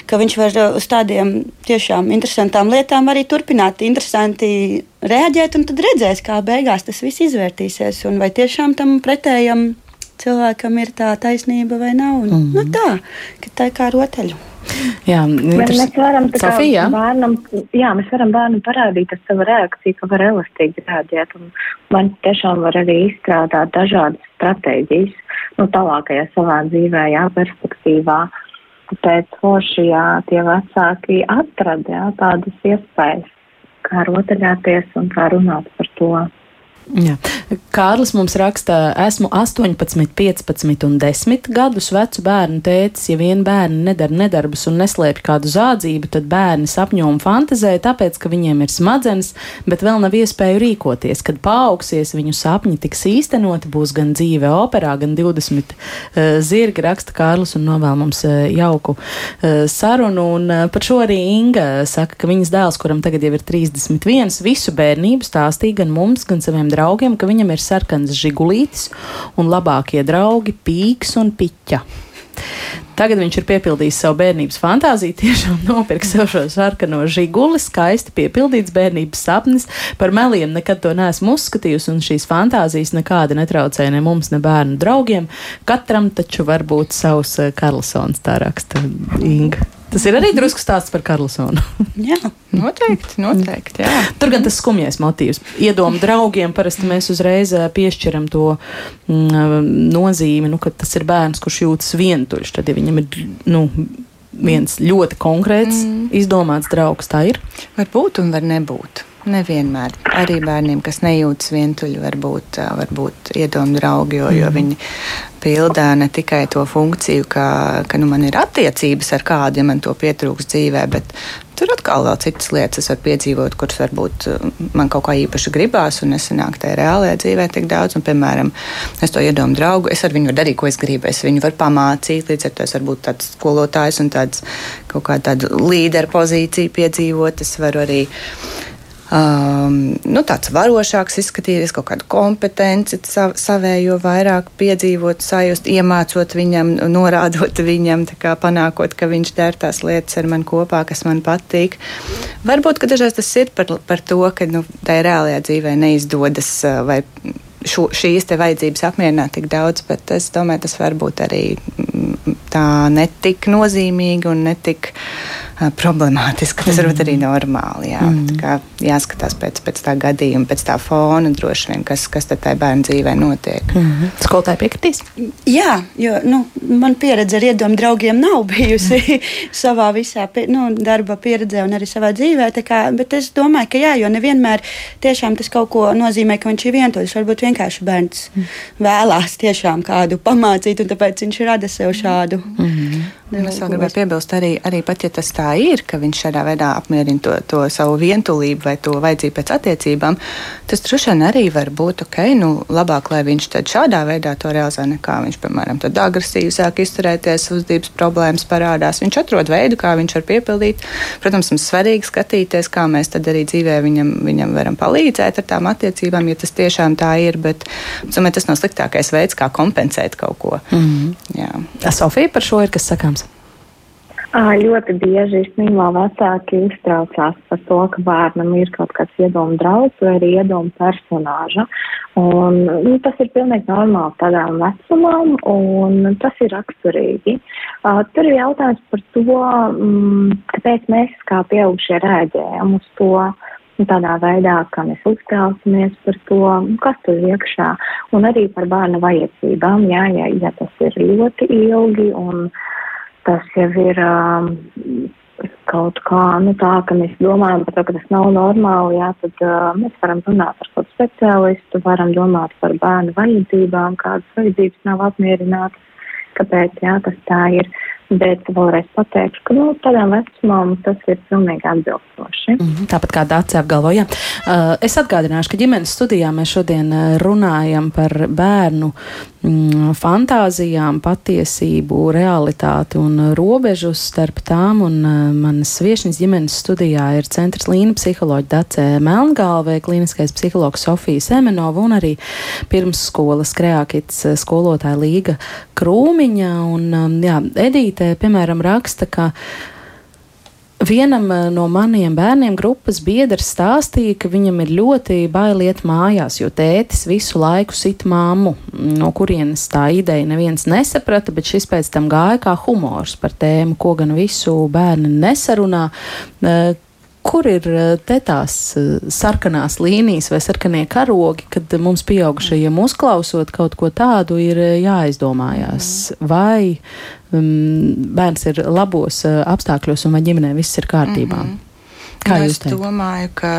Ka viņš var eh, uz tādiem tiešām interesantām lietām arī turpināt, interesanti reaģēt, un tad redzēs, kā beigās tas viss izvērtīsies. Un vai tiešām tam pretējam cilvēkam ir tā taisnība vai nav. Un, mm -hmm. nu tā, ka tā ir kā rotaļu. Jā, mēs varam Sofija, bērnam, jā, mēs varam bērnam parādīt ar savu reakciju, ka var elastīgi rēģēt. Man tiešām var arī izstrādāt dažādas stratēģijas, nu, tālākajā savā dzīvē, jā, perspektīvā. Tāpēc forši, jā, tie vecāki atrada, jā, tādas iespējas, kā rotaļāties un kā runāt par to. Jā. Kārlis mums raksta, esmu 18, 15 un 10 gadus vecu bērnu tētis. Ja vien bērni nedara nedarbus un neslēpj kādu zādzību, tad bērni sapņo un fantazē, tāpēc, ka viņiem ir smadzenes, bet vēl nav iespēju rīkoties. Kad paaugsies, viņu sapņi tiks īstenoti, būs gan dzīve operā, gan 20 uh, zirgi, raksta Kārlis un novēl mums uh, jauku uh, sarunu. Un uh, par šo arī Inga saka, ka viņas dēls, kuram tagad jau ir 31, visu bērnību stāstīja gan mums, gan saviem draugiem draugiem, ka viņam ir sarkans žigulītis un labākie draugi pīks un piķa. Tagad viņš ir piepildījis savu bērnības fantāziju, tiešām nopirka sev šo sarkano žiguli, skaisti piepildīts bērnības sapnis. Par meliem nekad to neesmu uzskatījusi, un šīs fantāzijas nekāda netraucēja ne mums, ne bērnu draugiem. Katram taču var būt savs eh, Karlsons, tā raksta Inga. Tas ir arī drusku stāsts par Karlsonu. jā, noteikti, noteikti. Jā. Tur gan tas skumjais motīvs. Iedomu draugiem parasti mēs uzreiz piešķiram to mm, nozīmi, nu, ka tas ir bērns, kurš jūtas vientuļš. Tad, ja viņam ir nu, viens ļoti konkrēts, mm. izdomāts draugs, tā ir. Var būt un var nebūt. Nevienmēr. Arī bērniem, kas nejūtas vientuļi, var būt, var būt iedomu draugi, jo, jo viņi pildā ne tikai to funkciju, ka, ka nu, man ir attiecības ar kādu, ja man to pietrūks dzīvē, bet tur atkal vēl citas lietas es varu piedzīvot, kuras varbūt man kaut kā īpaši gribās, un nesanāk tajā reālajā dzīvē tik daudz. Un, piemēram, es to iedomu draugu, es ar viņu varu darīt, ko es gribu. Es viņu varu pamācīt, līdz ar to es varu būt tāds skolotājs un tāds kaut kā tādu līderu pozīciju piedzīvot. Es varu arī um, nu, tāds varošāks izskatīties, kaut kādu kompetenci sav, savējo vairāk piedzīvot, sajust, iemācot viņam, norādot viņam, kā panākot, ka viņš dara tās lietas ar mani kopā, kas man patīk. Varbūt, ka dažreiz tas ir par, par to, ka nu, tā reālajā dzīvē neizdodas uh, vai šo, šīs vajadzības apmierināt tik daudz, bet es domāju, tas var būt arī mm, tā netik nozīmīgi un netik problemātiski. Tas mm. varbūt arī normāli. Jā. Mm. Jāskatās pēc, pēc tā gadījuma, pēc tā fona, droši vien, kas, kas tad tajā bērnu dzīvē notiek. Mm -hmm. Skolotāji piekritīs? Jā, jo nu, man pieredze ar iedomu draugiem nav bijusi mm. savā visā nu, darba pieredzē un arī savā dzīvē. Kā, bet es domāju, ka jā, jo nevienmēr tiešām tas kaut ko nozīmē, ka viņš ir vientuļš. Varbūt vienkārši bērns mm. vēlās tiešām kādu pamācīt, un tāpēc viņš rada sev šādu. Mm -hmm. Es vēl gribēju piebilst, arī, arī pat ja tas tā ir, ka viņš šādā veidā apmierina to, to savu vientulību vai to vajadzību pēc attiecībām, tas droši vien arī var būt ok, nu, labāk, lai viņš šādā veidā to realizē, nekā viņš, piemēram, agresīvi sāk izturēties, uzdības problēmas parādās. Viņš atrod veidu, kā viņš var piepildīt. Protams, mums svarīgi skatīties, kā mēs tad arī dzīvē viņam, viņam varam palīdzēt ar tām attiecībām, ja tas tiešām tā ir, bet domāju, tas nav sliktākais veids, kā kompensēt kaut ko. Mm -hmm. Sofija par šo ir kas sakāms? Ļoti bieži īstenībā vecāki uztraucās par to, ka bērnam ir kaut kāds iedomu draugs vai arī iedomu personāža. Un, nu, tas ir pilnīgi normāli tādām vecumām, un tas ir raksturīgi. Uh, tur ir jautājums par to, mm, kāpēc mēs kā pieaugušie rēģējam uz to. Tādā veidā, kā mēs uztraucamies par to, kas tur iekšā, un arī par bērna vajadzībām. Jā, ja, ja tas ir ļoti ilgi un tas jau ir um, kaut kā, nu tā, ka mēs domājam par to, ka tas nav normāli, jā, tad uh, mēs varam runāt ar kādu speciālistu, varam domāt par bērnu vajadzībām, kādas vajadzības nav apmierinātas, kāpēc, jā, tas tā ir. Bet vēlreiz pateikšu, ka nu, tādām vecumām tas ir pilnīgi atbilstoši. Mm -hmm, tāpat kā Dācis apgalvoja. Uh, es atgādināšu, ka ģimenes studijā mēs šodien uh, runājam par bērnu mm, fantāzijām, patiesību, realitāti un robežu starp tām. Un, uh, manas viešņas ģimenes studijā ir centrs Līna psiholoģa Dacē Melngalvē, klīniskais psihologs Sofija Semenova un arī pirmsskolas kreākits uh, skolotāja Līga Krūmiņa. Un, um, jā, Edīte Eglītē, piemēram, raksta, ka Vienam eh, no maniem bērniem grupas biedrs stāstīja, ka viņam ir ļoti bail iet mājās, jo tētis visu laiku sit māmu, no kurienes tā ideja neviens nesaprata, bet šis pēc tam gāja kā humors par tēmu, ko gan visu bērni nesarunā. Kur ir eh, te tās eh, sarkanās līnijas vai sarkanie karogi, kad mums pieaugušajiem uzklausot kaut ko tādu ir eh, jāizdomājās? Vai um, bērns ir labos apstākļos un vai ģimenē viss ir kārtībā? Mm -hmm. Kā nu, jūs teikt? Es domāju, ka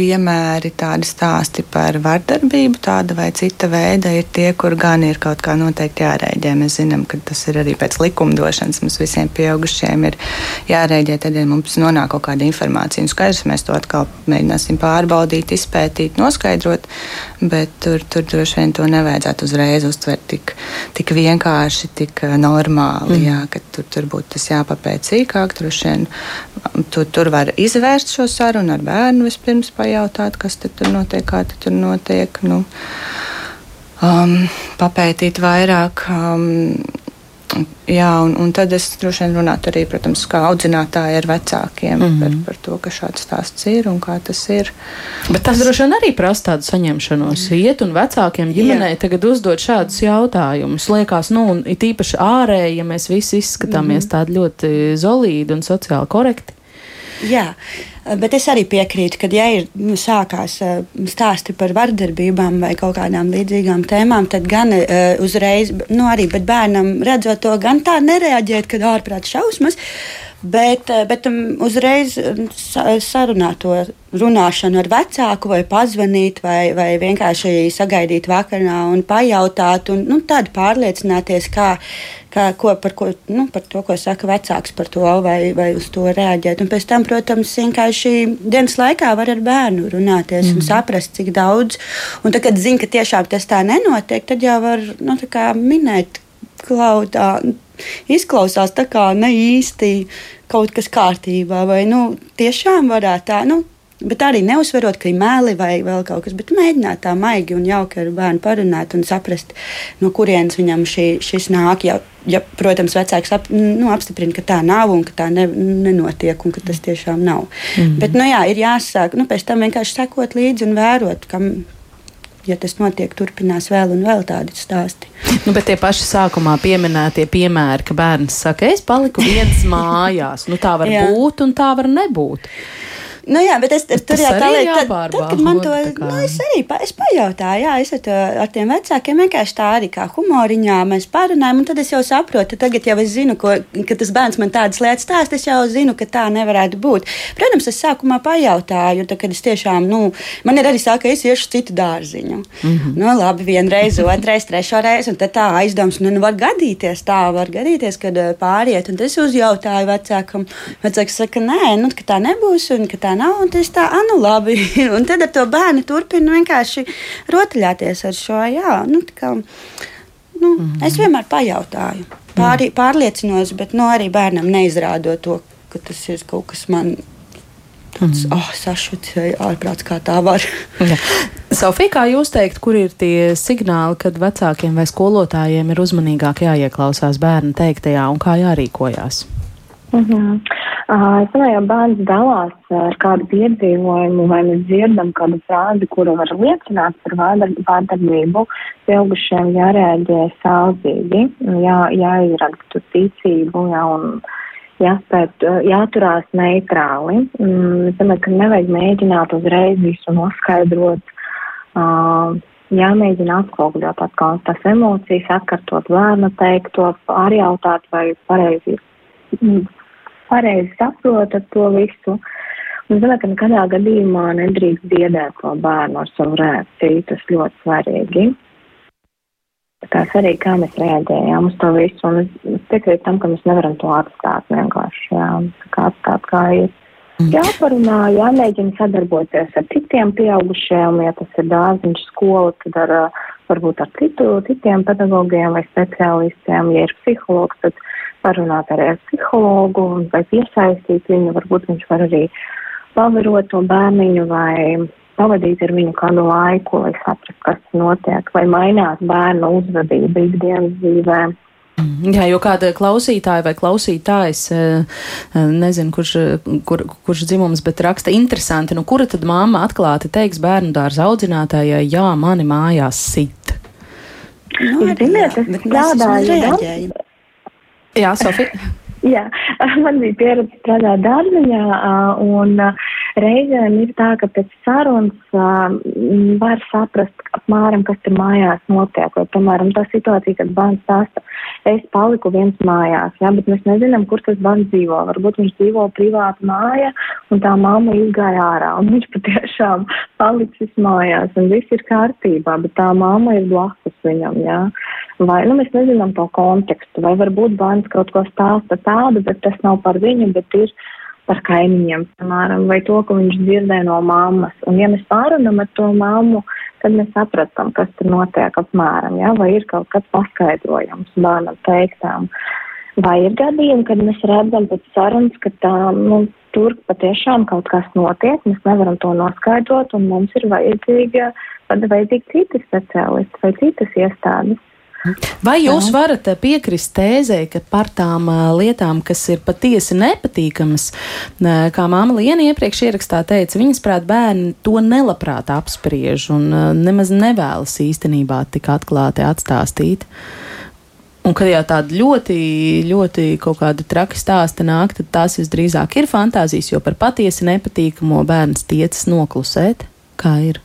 piemēri, tādi stāsti par vardarbību, tāda vai cita veida, ir tie, kur gan ir kaut kā noteikti jārēģē. Mēs zinām, ka tas ir arī pēc likumdošanas. Mums visiem pieaugušiem ir jārēģē, tad, ja mums nonāk kaut kāda informācija. Un skaidrs, mēs to atkal mēģināsim pārbaudīt, izpētīt, noskaidrot, bet tur, tur droši vien to nevajadzētu uzreiz uztvert tik, tik vienkārši, tik uh, normāli, mm. jā, ka tur, tur būtu tas jāpapēc sīkāk. Vien, tur, tur var izvērst šo sarunu ar bērnu vispirms pajautāt, kas tur notiek, kā tur notiek. Nu, um, papētīt vairāk. Um, Jā, un, un tad es droši vien runātu arī, protams, kā audzinātāja ar vecākiem mm -hmm. par, par to, ka šāds stāsts ir un kā tas ir. Bet tas droši vien arī prasa tādu saņemšanos. Iet un vecākiem ģimenei Jā. tagad uzdot šādus jautājumus. Liekas, nu, un it īpaši ārēji, ja mēs visi izskatāmies mm -hmm. tādi ļoti zolīdi un sociāli korekti. Jā, bet es arī piekrītu, ka, ja ir nu, sākās uh, stāsti par vardarbībām vai kaut kādām līdzīgām tēmām, tad gan uh, uzreiz, nu arī bērnam redzot to, gan tā nereaģēt, kad ārprāt šausmas. Bet, eh, bet um, uzreiz um, sarunāt to runāšanu ar vecāku, vai pazvanīt, vai, vai vienkārši sagaidīt vakarā un pajautāt, un nu, tādu pārliecināties, kā, kā, ko, par, ko, nu, par to, ko saka vecāks par to, vai, vai uz to reaģēt. Un pēc tam, protams, vienkārši dienas laikā var ar bērnu runāties mm. un saprast, cik daudz. Un tad, kad zina, ka tiešām tas tā nenotiek, tad jau var nu, minēt, klaudā izklausās tā kā ne īsti kaut kas kārtībā, vai nu, tiešām varētu tā. Nu, Bet arī neuzsverot, ka ir mēli vai vēl kaut kas, bet mēģināt tā maigi un jauki ar bērnu parunāt un saprast, no kurienes viņam šī, šis nāk. Ja, ja, protams, vecāks ap, nu, apstiprina, ka tā nav un ka tā ne, nenotiek un ka tas tiešām nav. Mm -hmm. Bet, nu jā, ir jāsāk, nu, pēc tam vienkārši sekot līdzi un vērot, kam, ja tas notiek, turpinās vēl un vēl tādi stāsti. Nu, bet tie paši sākumā pieminētie piemēri, ka bērns saka, es paliku viens mājās. Nu, tā var būt un tā var nebūt. Nu, jā, bet es, es tur jau tā lietu, tad, tad, kad man to, nu, es arī pa, es pajautāju, jā, es ar, to, ar tiem vecākiem vienkārši tā arī kā humoriņā mēs pārunājam, un tad es jau saprotu, tagad jau es zinu, ko, ka tas bērns man tādas lietas stāst, es jau zinu, ka tā nevarētu būt. Protams, es sākumā pajautāju, tad, kad es tiešām, nu, man ir arī saka, ka es iešu citu dārziņu. Mm -hmm. Nu, labi, vienreiz, otrreiz, trešo reizi, un tad tā aizdoms, nu, nu var gadīties, tā var gadīties, kad pāriet, un tas uzjautāju vecākam. Vecāks saka, nē, nu, ka tā nebūs, un ka tā tā nav. Un tas tā, ah, nu labi. un tad ar to bērnu turpina vienkārši rotaļāties ar šo. Jā, nu, kā, nu, mm -hmm. Es vienmēr pajautāju, pāri, pārliecinos, bet nu, arī bērnam neizrādot to, ka tas ir kaut kas man. Tāds mm. oh, sašucēja ārprāts, kā tā var. Sofija, kā jūs teikt, kur ir tie signāli, kad vecākiem vai skolotājiem ir uzmanīgāk jāieklausās bērnu teiktajā un kā jārīkojās? Uh -huh. uh, es domāju, ja bērns dalās ar kādu piedzīvojumu, vai mēs dzirdam kādu frāzi, kura var liecināt par vārdarbību, pieaugušiem jārēģē saudzīgi, jā, jāierakstu ticību, jā, un jāspēj, jāturās neitrāli. Mm, es domāju, ka nevajag mēģināt uzreiz visu noskaidrot. Uh, jāmēģina atspoguļot atkal tās emocijas, atkārtot bērna teikto, pārjautāt, vai pareizi pareizi saprotat to visu. Un es domāju, ka nekādā gadījumā nedrīkst biedēt to bērnu ar savu reakciju. Tas ļoti svarīgi. Tā arī kā mēs reaģējām uz to visu. Un es piekrītu tam, ka mēs nevaram to atstāt vienkārši. Jā, kā atstāt kā ir. Mm. Jāparunā, jāmēģina sadarboties ar citiem pieaugušajiem, ja tas ir dārziņš skola, tad ar, varbūt ar citu, citiem pedagogiem vai speciālistiem, ja ir psihologs, tad parunāt arī ar psihologu vai piesaistīt viņu, varbūt viņš var arī pavarot to bērniņu vai pavadīt ar viņu kādu laiku, lai saprastu, kas notiek, vai mainās bērnu uzvedība ikdienas dzīvē. Mm, jā, jo kāda klausītāja vai klausītājs, eh, eh, nezinu, kurš, kur, kurš dzimums, bet raksta interesanti, nu kura tad māma atklāti teiks bērnu dārza audzinātājai, jā, mani mājās sit. Nu, Ziniet, es strādāju. Jā, Sofija. Jā, man bija pieredze strādāt dārziņā, un reizēm ir tā, ka pēc sarunas var saprast apmēram, kas tur mājās notiek. Vai, piemēram, tā situācija, kad bērns stāsta, es paliku viens mājās, jā, bet mēs nezinām, kur tas bērns dzīvo. Varbūt viņš dzīvo privāta māja, un tā mamma izgāja ārā, un viņš patiešām palicis mājās, un viss ir kārtībā, bet tā mamma ir blakus viņam, jā. Vai, nu, mēs nezinām to kontekstu, vai varbūt bērns kaut ko stāsta tādu, bet tas nav par viņu, bet ir par kaimiņiem, piemēram, vai to, ko viņš dzirdēja no mammas. Un ja mēs pārunam ar to mammu, tad mēs sapratam, kas tur notiek apmēram, ja? vai ir kaut kāds paskaidrojums bērnam teiktām. Vai ir gadījumi, kad mēs redzam pēc sarunas, ka tā, nu, tur patiešām kaut kas notiek, mēs nevaram to noskaidrot, un mums ir vajadzīga, vajadzīgi citi speciālisti vai citas iestādes. Vai jūs varat eh, piekrist tēzē, ka par tām eh, lietām, kas ir patiesi nepatīkamas, eh, kā māma Liena iepriekš ierakstā teica, viņas prāt bērni to nelabprāt apspriež un nemaz nevēlas īstenībā tik atklāti atstāstīt? Un, kad jau tāda ļoti, ļoti kaut kāda traka stāsta nāk, tad tās visdrīzāk ir fantāzijas, jo par patiesi nepatīkamo bērns tiecas noklusēt. Kā ir?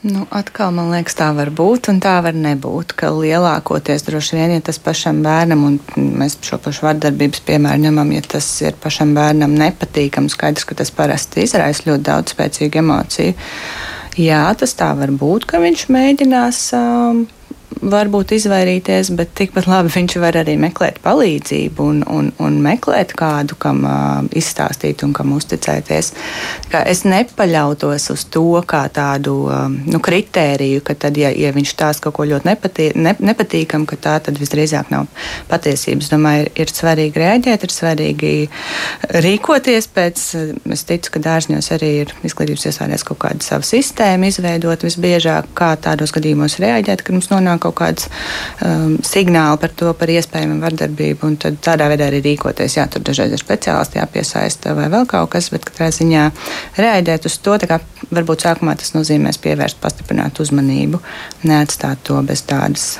Nu, atkal man liekas, tā var būt un tā var nebūt. Lielākoties droši vien, ja tas pašam bērnam, un mēs šo pašu vardarbības piemēru ņemam, ja tas ir pašam bērnam nepatīkams, skaidrs, ka tas parasti izraisa ļoti daudz spēcīgu emociju. Jā, tas tā var būt, ka viņš mēģinās. Um, varbūt izvairīties, bet tikpat labi viņš var arī meklēt palīdzību un, un, un meklēt kādu, kam uh, izstāstīt un kam uzticēties. Kā es nepaļautos uz to kā tādu um, nu, kritēriju, ka tad, ja, ja viņš stāsta kaut ko ļoti nepatī, ne, nepatīkamu, ka tā tad visdrīzāk nav patiesības. Es domāju, ir, ir svarīgi rēģēt, ir svarīgi rīkoties pēc. Es ticu, ka dārzņos arī ir izglītības iestādēs kaut kāda sava sistēma izveidot visbiežāk, kā tādos gadījumos rēģēt, kad mums nonāk kaut kāds um, signāli par to, par iespējamu vardarbību, un tad tādā veidā arī rīkoties. Jā, tur dažreiz ir speciālisti jāpiesaista vai vēl kaut kas, bet katrā ziņā reaģēt uz to, varbūt sākumā tas nozīmēs pievērst, pastiprināt uzmanību, neatstāt to bez tādas,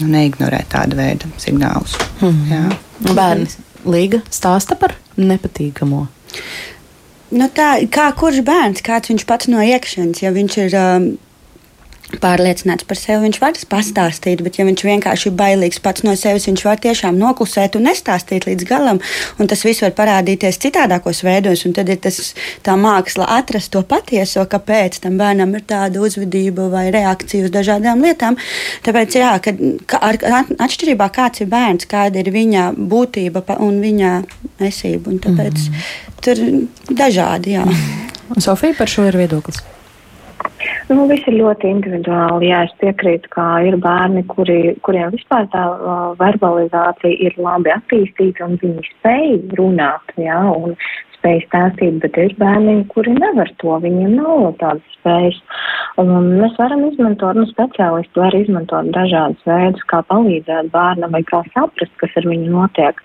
nu, neignorēt tādu veidu signālus. Mm -hmm. Bērni Līga stāsta par nepatīkamo. Nu tā, kā kurš bērns, kāds viņš pats no iekšienes, ja viņš ir um, pārliecināts par sevi, viņš var pastāstīt, bet ja viņš vienkārši ir bailīgs pats no sevis, viņš var tiešām noklusēt un nestāstīt līdz galam. Un tas viss var parādīties citādākos veidos, un tad ir tas, tā māksla atrast to patieso, kāpēc tam bērnam ir tāda uzvedība vai reakcija uz dažādām lietām. Tāpēc, jā, kad, ar, atšķirībā kāds ir bērns, kāda ir viņa būtība un viņa esība, un tāpēc mm. tur dažādi, jā. Sofija par šo ir viedoklis. Nu, viss ir ļoti individuāli. Jā, es piekrītu, ka ir bērni, kuri, kuriem vispār tā uh, verbalizācija ir labi attīstīta un viņi spēj runāt, jā, un spēj stāstīt, bet ir bērni, kuri nevar to, viņiem nav tādas spējas. Un mēs varam izmantot, nu, speciālisti var izmantot dažādus veidus, kā palīdzēt bērnam vai kā saprast, kas ar viņu notiek.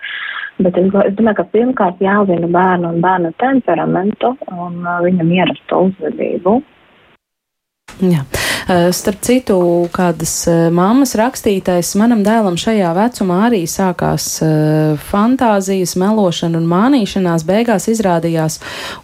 Bet es, es domāju, ka pirmkārt jāzina bērnu un bērnu temperamentu un uh, viņam ierasto uzvedību. Jā. Eh, starp citu, kādas eh, mammas rakstītais manam dēlam šajā vecumā arī sākās eh, fantāzijas, melošana un mānīšanās. Beigās izrādījās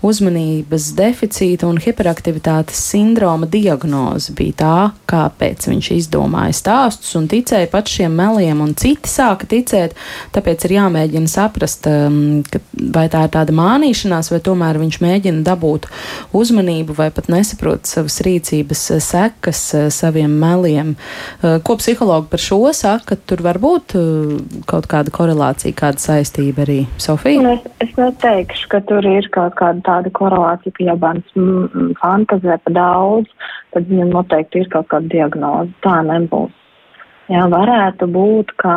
uzmanības deficīta un hiperaktivitātes sindroma diagnoze bija tā, kāpēc viņš izdomāja stāstus un ticēja pat šiem meliem, un citi sāka ticēt. Tāpēc ir jāmēģina saprast, ehm, vai tā ir tāda mānīšanās, vai tomēr viņš mēģina dabūt uzmanību, vai pat nesaprot savas rīcības sekas eh, saviem meliem. Eh, ko psihologi par šo saka? Tur var būt eh, kaut kāda korelācija, kāda saistība arī Sofija? Nu, es, es neteikšu, ka tur ir kaut kāda tāda korelācija, ka ja bērns fantazē pa daudz, tad viņam noteikti ir kaut kāda diagnoze. Tā nebūs. Jā, varētu būt, ka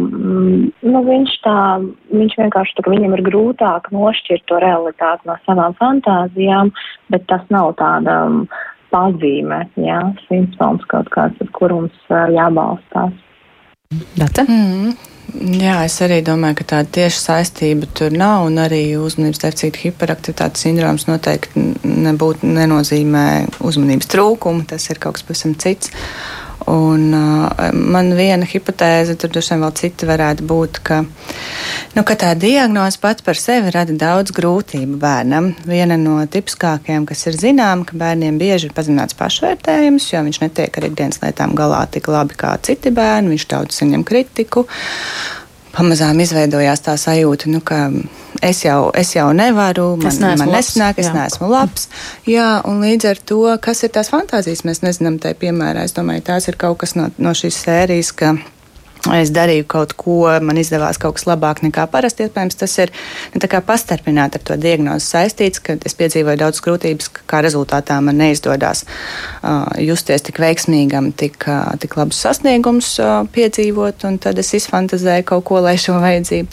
nu, viņš tā, viņš vienkārši tā, viņam ir grūtāk nošķirt to realitāti no savām fantāzijām, bet tas nav tāda pazīme, jā, simptoms kaut kāds, uz kur mums jābalstās. Data? Mm. Jā, es arī domāju, ka tāda tieša saistība tur nav, un arī uzmanības deficīta hiperaktivitātes sindroms noteikti nebūtu nenozīmē uzmanības trūkumu, tas ir kaut kas pavisam cits. Un, uh, man viena hipotēze, tur droši vien vēl citi varētu būt, ka, nu, ka tā diagnoze pats par sevi rada daudz grūtību bērnam. Viena no tipiskākajām, kas ir zināma, ka bērniem bieži ir pazemināts pašvērtējums, jo viņš netiek ar ikdienas lietām galā tik labi kā citi bērni, viņš daudz saņem kritiku. Pamazām izveidojās tā sajūta, nu, ka es jau, es jau nevaru, man, man nesnāk, es jā. neesmu labs. Jā, un līdz ar to, kas ir tās fantāzijas, mēs nezinām, tai piemērā. Es domāju, tās ir kaut kas no, no šīs sērijas, ka es darīju kaut ko, man izdevās kaut kas labāk nekā parasti. Iespējams, tas ir nu, pastarpināti ar to diagnozi saistīts, ka es piedzīvoju daudz grūtības, kā rezultātā man neizdodas uh, justies tik veiksmīgam, tik, uh, tik labus sasniegumus uh, piedzīvot, un tad es izfantazēju kaut ko, lai šo vajadzību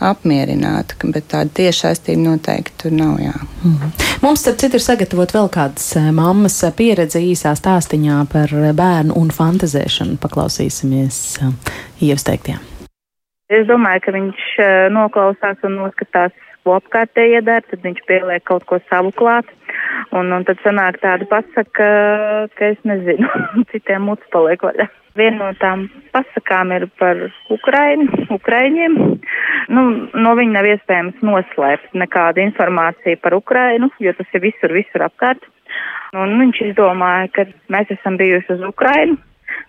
apmierināta, bet tāda tieša saistība noteikti tur nav. Jā. Mm -hmm. Mums, starp citu, ir sagatavot vēl kādas eh, mammas pieredze īsā stāstīņā par bērnu un fantazēšanu. Paklausīsimies ievsteigtiem. Es domāju, ka viņš noklausās un noskatās, ko apkārtēji dara, tad viņš pieliek kaut ko savu klāt. Un, un tad sanāk tāda pasaka, ka es nezinu, citiem mutes paliek vaļā. Viena no tām pasakām ir par Ukrainu, Ukraiņiem. Nu, no viņa nav iespējams noslēpt nekādu informāciju par Ukrainu, jo tas ir visur, visur apkārt. Un viņš izdomāja, ka mēs esam bijuši uz Ukrainu,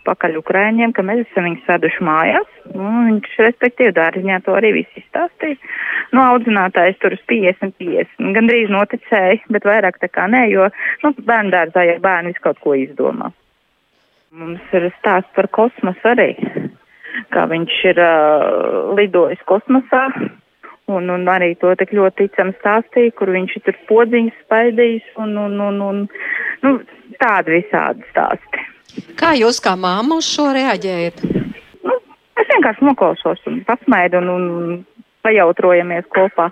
pakaļ Ukraiņiem, ka mēs esam viņus veduši mājās. Viņš, respektīvi, dārziņā to arī viss izstāstīja. Nu, audzinātājs tur uz 50, 50. Gandrīz noticēja, bet vairāk tā kā nē, jo, nu, bērnu dārzā, ja bērni visu kaut ko izdomā. Mums ir stāsts par kosmosu arī, kā viņš ir uh, lidojis kosmosā. Un, un arī to tik ļoti ticam stāstīja, kur viņš ir tur podziņas spaidījis un, un, un, un nu, tādi visādi stāsti. Kā jūs kā māma uz šo reaģējat? Nu, es vienkārši noklausos un pasmaidu un, un pajautrojamies kopā.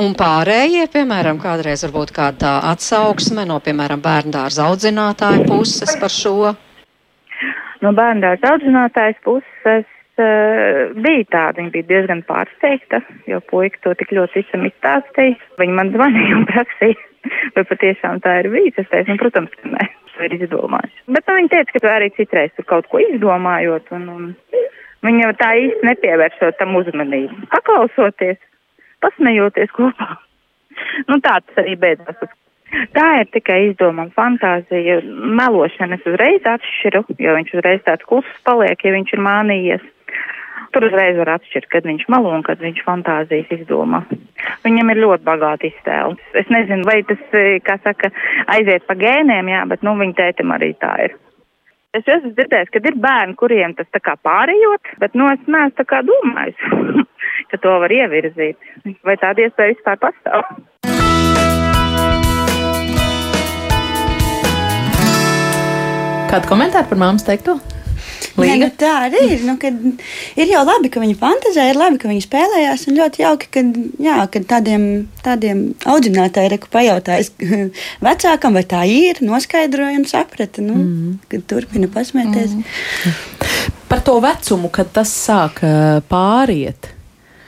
Un pārējie, piemēram, kādreiz varbūt kāda atsauksme no, piemēram, bērndārza audzinātāja puses par šo? No bērndārza audzinātājas puses uh, bija tāda, viņa bija diezgan pārsteigta, jo puika to tik ļoti ticami izstāstīja. Viņa man zvanīja un prasīja, vai patiešām tā ir bijis. Es teicu, nu, protams, ka nē, to ir izdomājis. Bet nu, viņa teica, ka arī citreiz tur kaut ko izdomājot, un, un viņa tā īsti nepievēršot tam uzmanību. Paklausoties, pasmejoties kopā. Nu, tā tas arī beidzās. Tā ir tikai izdoma un fantāzija. Melošana es uzreiz atšķiru, jo viņš uzreiz tāds kluss paliek, ja viņš ir mānījies. Tur uzreiz var atšķirt, kad viņš melo un kad viņš fantāzijas izdomā. Viņam ir ļoti bagāta iztēle. Es nezinu, vai tas, kā saka, aiziet pa gēniem, jā, bet, nu, viņa tētim arī tā ir. Es esmu dzirdējis, ka ir bērni, kuriem tas tā kā pārējot, bet, nu, es neesmu tā kā domājis, ka to var ievirzīt. Vai tāda iespēja vispār pastāv? Kādu komentāru par māmas teikto? Nē, nu tā arī ir. Nu, ir jau labi, ka viņi fantazē, ir labi, ka viņi spēlējās. Un ļoti jauki, ka, jā, tādiem, tādiem audzinātājiem ir pajautājas vecākam, vai tā ir, noskaidroja un saprata. Nu, mm. Kad turpina pasmēties. Mm. Par to vecumu, kad tas sāk pāriet.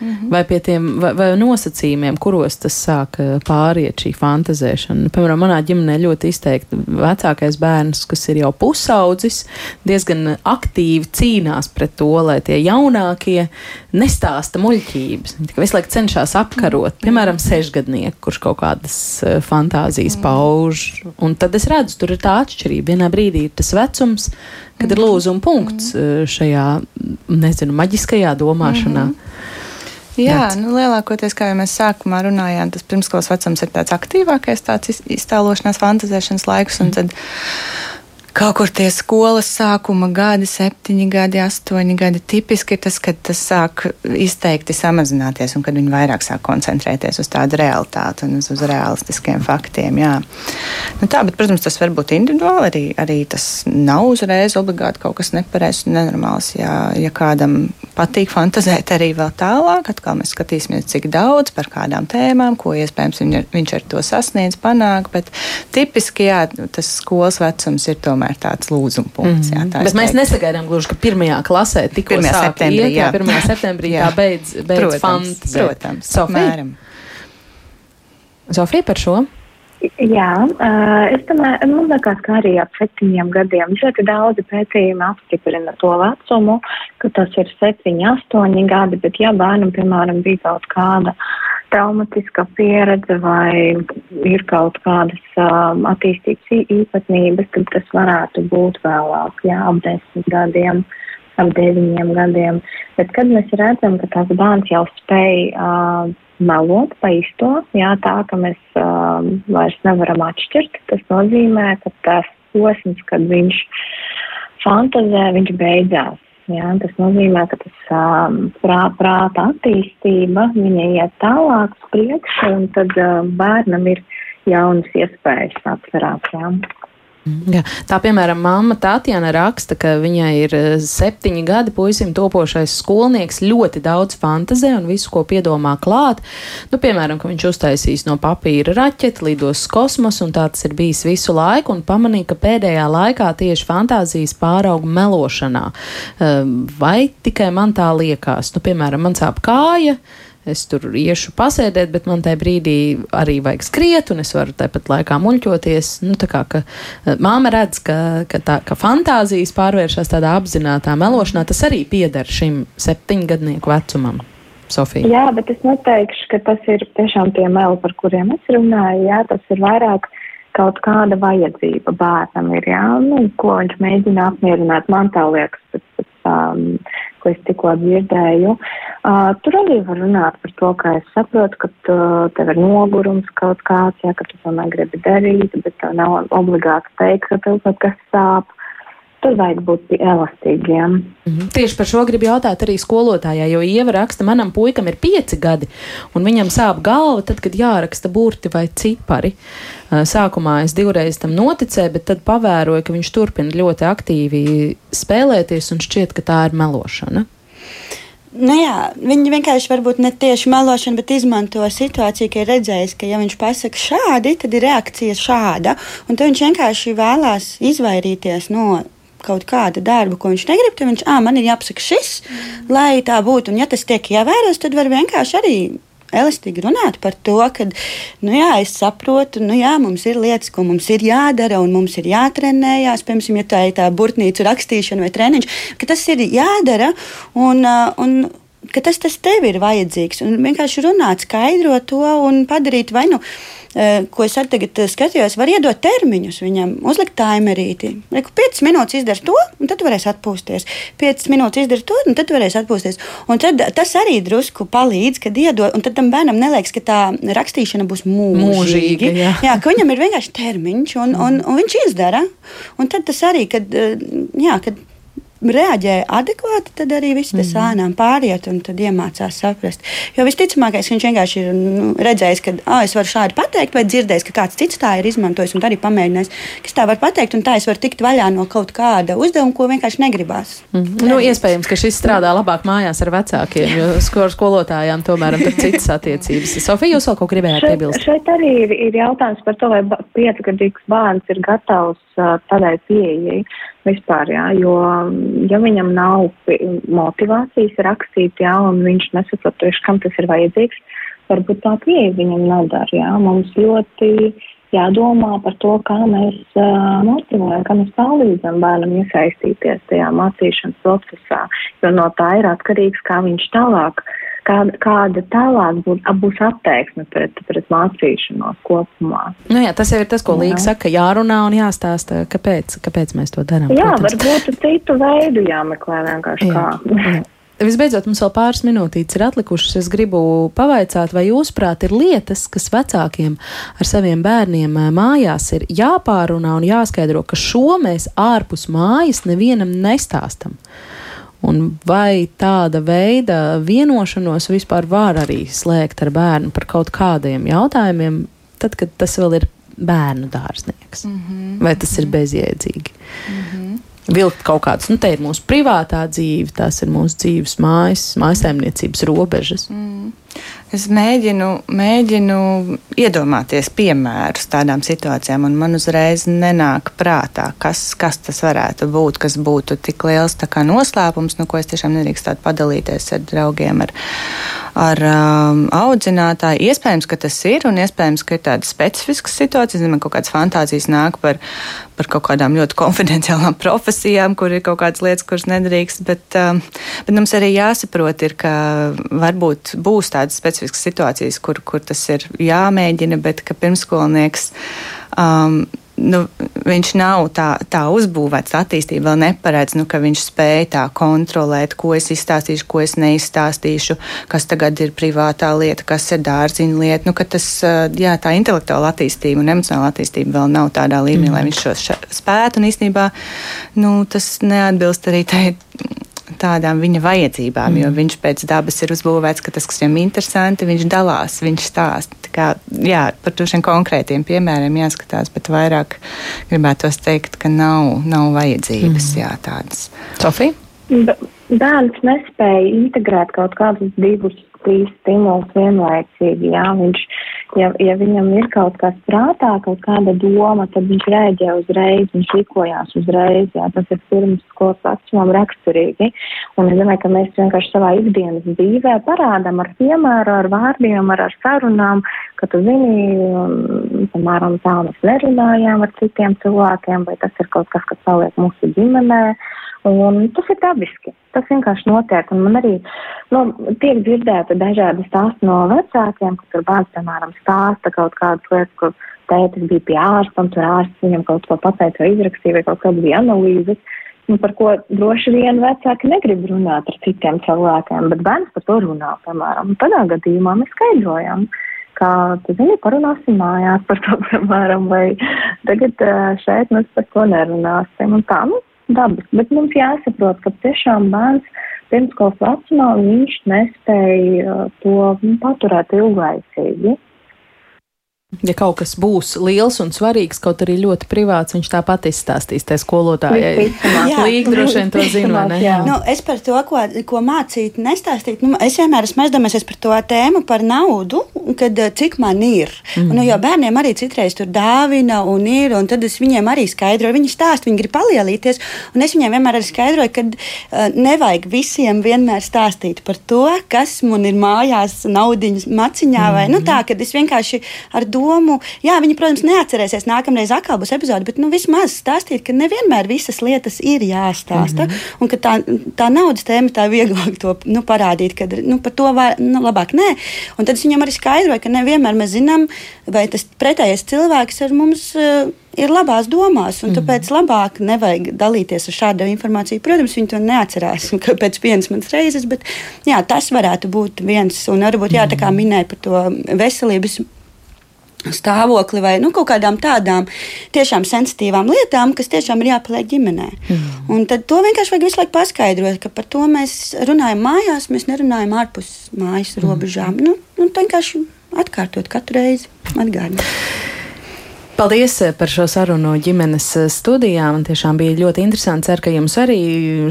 -hmm. vai pie tiem vai, vai nosacījumiem, kuros tas sāk eh, pāriet šī fantazēšana. Piemēram, manā ģimenē ļoti izteikti vecākais bērns, kas ir jau pusaudzis, diezgan aktīvi cīnās pret to, lai tie jaunākie nestāsta muļķības. Viņi visu laiku cenšas apkarot, piemēram, sešgadnieku, kurš kaut kādas uh, fantāzijas mm. pauž. Un tad es redzu, tur ir tā atšķirība. Vienā brīdī ir tas vecums, kad ir lūzuma punkts uh, šajā, nezinu, maģiskajā domāšanā. Mm -hmm. Jā, nu, lielākoties, kā jau mēs sākumā runājām, tas pirmskolas vecums ir tāds aktīvākais, tāds iztēlošanās, fantazēšanas laiks. Mm. Tad kaut kur tie skolas sākuma gadi, septiņi gadi, astoņi gadi, tipiski ir tas, kad tas sāk izteikti samazināties un kad viņi vairāk sāk koncentrēties uz tādu realitāti un uz, uz realistiskiem faktiem. Jā. Nu tā, bet, protams, tas var būt individuāli. Arī, arī tas nav uzreiz obligāti kaut kas nepareizs un nenormāls. Jā, ja kādam patīk fantazēt arī vēl tālāk, atkal mēs skatīsimies, cik daudz par kādām tēmām, ko iespējams viņ, viņš ar to sasniedz, panāk. Bet tipiski jā, tas skolas vecums ir tomēr tāds lūzuma punkts. Jā, mhm. tā Bet mēs teiktu. nesagaidām gluži, ka pirmajā klasē tikko 1. septembrī, iet, jā. 1. septembrī jā. tā beidz, beidz protams, fantazēt. Protams, Sofija? Sofija par šo? Jā, es domāju, man liekas, ka arī ap septiņiem gadiem ļoti daudzi pētījumi apstiprina to vecumu, ka tas ir septiņi, astoņi gadi, bet ja bērnam, piemēram, bija kaut kāda traumatiska pieredze vai ir kaut kādas um, attīstības īpatnības, tad tas varētu būt vēlāk, jā, ap desmit gadiem, ap deviņiem gadiem. Bet kad mēs redzam, ka tās bērns jau spēj uh, melot pa īsto, jā, tā, ka mēs uh, vairs nevaram atšķirt, tas nozīmē, ka tas posms, kad viņš fantazē, viņš beidzās. Jā, tas nozīmē, ka tas um, prā, prāta attīstība, viņa iet tālāk uz priekšu, un tad uh, bērnam ir jaunas iespējas atcerēt. Jā. Jā. Tā, piemēram, mamma Tātjana raksta, ka viņai ir eh, septiņi gadi puisim topošais skolnieks, ļoti daudz fantazē un visu, ko piedomā klāt. Nu, piemēram, ka viņš uztaisīs no papīra raķeti, lidos uz kosmosu, un tā tas ir bijis visu laiku, un pamanīja, ka pēdējā laikā tieši fantāzijas pārauga melošanā. Ehm, vai tikai man tā liekas? Nu, piemēram, man sāp kāja es tur iešu pasēdēt, bet man tajā brīdī arī vajag skriet, un es varu tāpat laikā muļķoties. Nu, tā kā ka, eh, māma redz, ka, ka, tā, ka fantāzijas pārvēršas tādā apzinātā melošanā, tas arī pieder šim septiņgadnieku vecumam. Sofija. Jā, bet es neteikšu, ka tas ir tiešām tie meli, par kuriem es runāju. Jā, tas ir vairāk kaut kāda vajadzība bērnam ir, jā, nu, ko viņš mēģina apmierināt. Man tā liekas, um, ko es tikko dzirdēju. Uh, tur arī var runāt par to, ka es saprotu, ka tu, tev ir nogurums kaut kāds, ja, ka tu to negribi darīt, bet tev nav obligāti teikt, ka tev kaut kas sāp. Tur vajag būt elastīgiem. -hmm. Tieši par šo gribu jautāt arī skolotājai, jo Ieva raksta, manam puikam ir pieci gadi, un viņam sāp galva tad, kad jāraksta burti vai cipari. Sākumā es divreiz tam noticēju, bet tad pavēroju, ka viņš turpina ļoti aktīvi spēlēties, un šķiet, ka tā ir melošana. Nu jā, viņi vienkārši varbūt ne tieši melošana, bet izmanto situāciju, ka ir redzējis, ka ja viņš pasaka šādi, tad ir reakcija šāda. Un tad viņš vienkārši vēlās izvairīties no kaut kāda darba, ko viņš negrib, tad viņš, ah, man ir jāpasaka šis, mm. lai tā būtu. Un, ja tas tiek ievērots, tad var vienkārši arī elastīgi runāt par to, ka, nu jā, es saprotu, nu jā, mums ir lietas, ko mums ir jādara un mums ir jātrenējās. Piemēram, ja tā ir tā burtnīca rakstīšana vai treniņš, ka tas ir jādara un, un ka tas, tas tev ir vajadzīgs. Un vienkārši runāt, skaidrot to un padarīt vai nu ko es arī tagad eh, skatījos, var iedot termiņus viņam, uzlikt timerīti. Lieku 5 minūtes izdara to, un tad varēs atpūsties. 5 minūtes izdara to, un tad varēs atpūsties. Un tad tas arī drusku palīdz, kad iedod, un tad tam bērnam neliekas, ka tā rakstīšana būs mūžīga. mūžīga jā. jā, ka viņam ir vienkārši termiņš, un, un, un viņš izdara. Un tad tas arī, kad, eh, jā, kad reaģēja adekvāti, tad arī viss tas mm. ānām pāriet un tad iemācās saprast. Jo visticamākais, viņš vienkārši ir nu, redzējis, ka ah, es varu šādi pateikt, vai dzirdējis, ka kāds cits tā ir izmantojis un arī pamēģinājis, kas tā var pateikt, un tā es varu tikt vaļā no kaut kāda uzdevuma, ko vienkārši negribās. Mm. Nu, iespējams, ka šis strādā labāk mājās ar vecākiem, jo skolu skolotājām tomēr ir citas attiecības. Sofija, jūs vēl kaut ko gribējāt piebilst? Šeit, šeit arī ir, ir jautājums par to, vai piecgadīgs bērns ir gatavs uh, tādai pieejai. Vispār, jā, jo ja viņam nav motivācijas rakstīt, jā, un viņš nesaprot tieši, kam tas ir vajadzīgs, varbūt tā pieeja viņam nedara, jā. Mums ļoti jādomā par to, kā mēs uh, motivējam, kā mēs palīdzam bērnam iesaistīties tajā mācīšanas procesā, jo no tā ir atkarīgs, kā viņš tālāk, kā, kāda tālāk būs, būs attieksme pret, pret mācīšanos kopumā. Nu jā, tas jau ir tas, ko Līga saka, jārunā un jāstāsta, kāpēc, kāpēc mēs to darām. Jā, protams. varbūt citu veidu jāmeklē vienkārši jā, kā. Jā. Visbeidzot, mums vēl pāris minūtītes ir atlikušas. Es gribu pavaicāt, vai jūsuprāt ir lietas, kas vecākiem ar saviem bērniem mājās ir jāpārunā un jāskaidro, ka šo mēs ārpus mājas nevienam nestāstam. Un vai tāda veida vienošanos vispār var arī slēgt ar bērnu par kaut kādiem jautājumiem, tad, kad tas vēl ir bērnu dārznieks? Mm -hmm. Vai tas ir bezjēdzīgi? Mm -hmm vilkt kaut kādas, nu, te ir mūsu privātā dzīve, tās ir mūsu dzīves mājas, mājasēmniecības robežas. Mm. Es mēģinu, mēģinu iedomāties piemērus tādām situācijām, un man uzreiz nenāk prātā, kas, kas tas varētu būt, kas būtu tik liels noslēpums, nu, ko es tiešām nedrīkstētu padalīties ar draugiem, ar, ar um, audzinātāju. Iespējams, ka tas ir, un iespējams, ka ir tādas specifiskas situācijas, man kaut kādas fantāzijas nāk par, par kaut kādām ļoti konfidenciālām profesijām, kur ir kaut kādas lietas, kuras nedrīkst, bet, um, bet mums arī jāsaprot, ir, ka varbūt būs tādas specifiskas situācijas, kur, kur tas ir jāmēģina, bet ka pirmskolnieks. Um, nu, viņš nav tā, tā uzbūvēts, tā attīstība vēl neparedz, nu, ka viņš spēj tā kontrolēt, ko es izstāstīšu, ko es neizstāstīšu, kas tagad ir privātā lieta, kas ir dārziņa lieta. Nu, tas, uh, jā, tā intelektuāla attīstība un emocionāla attīstība vēl nav tādā līmenī, mm. lai viņš šo spētu, un īstenībā nu, tas neatbilst arī tai tādām viņa vajadzībām, mm. jo viņš pēc dabas ir uzbūvēts, ka tas, kas viņam interesanti, viņš dalās, viņš stāsta. Kā, jā, par šiem konkrētiem piemēriem jāskatās, bet vairāk gribētos teikt, ka nav, nav vajadzības mm. jā, tādas. Sofija? Bērns nespēja integrēt kaut kādus divus trīs stimulus vienlaicīgi. Jā, viņš, ja, ja viņam ir kaut kas prātā, kaut kāda doma, tad viņš rēģē uzreiz, viņš rīkojās uzreiz. Jā, tas ir pirms skolas vecumam raksturīgi. Un es domāju, ka mēs vienkārši savā ikdienas dzīvē parādām ar piemēru, ar vārdiem, ar, ar sarunām, ka tu zini, um, piemēram, tā mēs nerunājām ar citiem cilvēkiem, vai tas ir kaut kas, kas paliek mūsu ģimenē. Un tas ir dabiski. Tas vienkārši notiek. Un man arī nu, tiek dzirdēta dažādi stāsti no vecākiem, ka tur bērns, piemēram, stāsta kaut kādas lietas, kur tētis bija pie ārsta, un tur ārsts viņam kaut ko pateica vai izrakstīja, vai kaut kāda bija analīzes. Nu, par ko droši vien vecāki negrib runāt ar citiem cilvēkiem, bet bērns par to runā, piemēram. Tādā gadījumā mēs skaidrojam, ka, zini, parunāsim mājās par to, piemēram, vai tagad šeit mēs par to nerunāsim. Un tā, nu, dabas. Bet mums jāsaprot, ka tiešām bērns pirmskolas vecumā viņš nespēja uh, to paturēt ilglaicīgi. Ja kaut kas būs liels un svarīgs, kaut arī ļoti privāts, viņš tāpat izstāstīs tai skolotājai. Līga droši vien to zina. Nu, es par to, ko, ko mācīt, nestāstīt. Nu, es vienmēr esmu aizdomājies par to tēmu par naudu, kad eh, cik man ir. Mm. Nu, jo bērniem arī citreiz tur dāvina un ir, un tad es viņiem arī skaidroju. Viņi stāst, viņi grib palielīties, un es viņiem vienmēr arī skaidroju, ka uh, nevajag visiem vienmēr stāstīt par to, kas man ir mājās naudiņas maciņā, mm. vai nu, tā, kad es vienkārši ar domu domu. Jā, viņi, protams, neatcerēsies nākamreiz atkal būs epizode, bet nu, vismaz stāstīt, ka nevienmēr visas lietas ir jāstāsta. Mm -hmm. Un ka tā, tā naudas tēma tā vieglāk to nu, parādīt, ka nu, par to var, nu, labāk nē. Un tad es viņam arī skaidroju, ka nevienmēr mēs zinām, vai tas pretējais cilvēks ar mums. Uh, ir labās domās, un mm. tāpēc labāk nevajag dalīties ar šādu informāciju. Protams, viņi to neatcerās pēc vienas manas reizes, bet jā, tas varētu būt viens. Un varbūt, jā, tā kā mhm. minēja par to veselības stāvokli vai nu, kaut kādām tādām tiešām sensitīvām lietām, kas tiešām ir jāpaliek ģimenē. Mm. Un tad to vienkārši vajag visu laiku paskaidrot, ka par to mēs runājam mājās, mēs nerunājam ārpus mājas mm. robežām. Nu, nu, tā vienkārši atkārtot katru reizi atgādināt. Paldies eh, par šo sarunu ģimenes eh, studijā. Man tiešām bija ļoti interesanti. Ceru, ka jums arī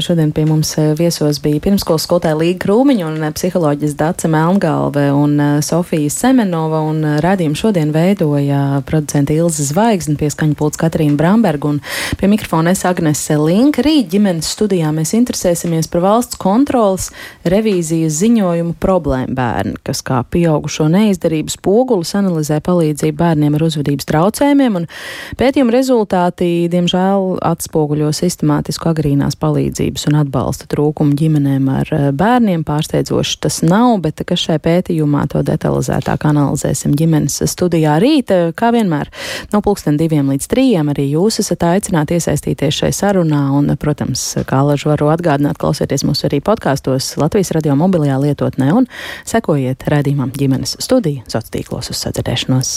šodien pie mums eh, viesos bija pirmskolas skolotāja Līga Krūmiņa un psiholoģis Dace Melngalve un Sofija Semenova. Un radījumu šodien veidoja producenta Ilza Zvaigzne, pieskaņa pults Katrīna Bramberga un pie mikrofona es Agnese Linka. Rīt ģimenes studijā mēs interesēsimies par valsts kontrolas revīzijas ziņojumu problēmu bērni, kas kā pieaugušo neizdarības pogulis analizē palīdzību bērniem ar uzvedības traucējumiem jautājumiem, un pētījuma rezultāti, diemžēl, atspoguļo sistemātisku agrīnās palīdzības un atbalsta trūkumu ģimenēm ar eh, bērniem. Pārsteidzoši tas nav, bet kas šai pētījumā to detalizētāk analizēsim ģimenes studijā rīt, kā vienmēr, no pulksten diviem līdz trījiem arī jūs esat aicināti iesaistīties šai sarunā, un, protams, kā lažu varu atgādināt, klausieties mūs arī podkāstos Latvijas radio mobilajā lietotnē un sekojiet redzījumam ģimenes studiju sociālos tīklos uz sadzirdēšanos.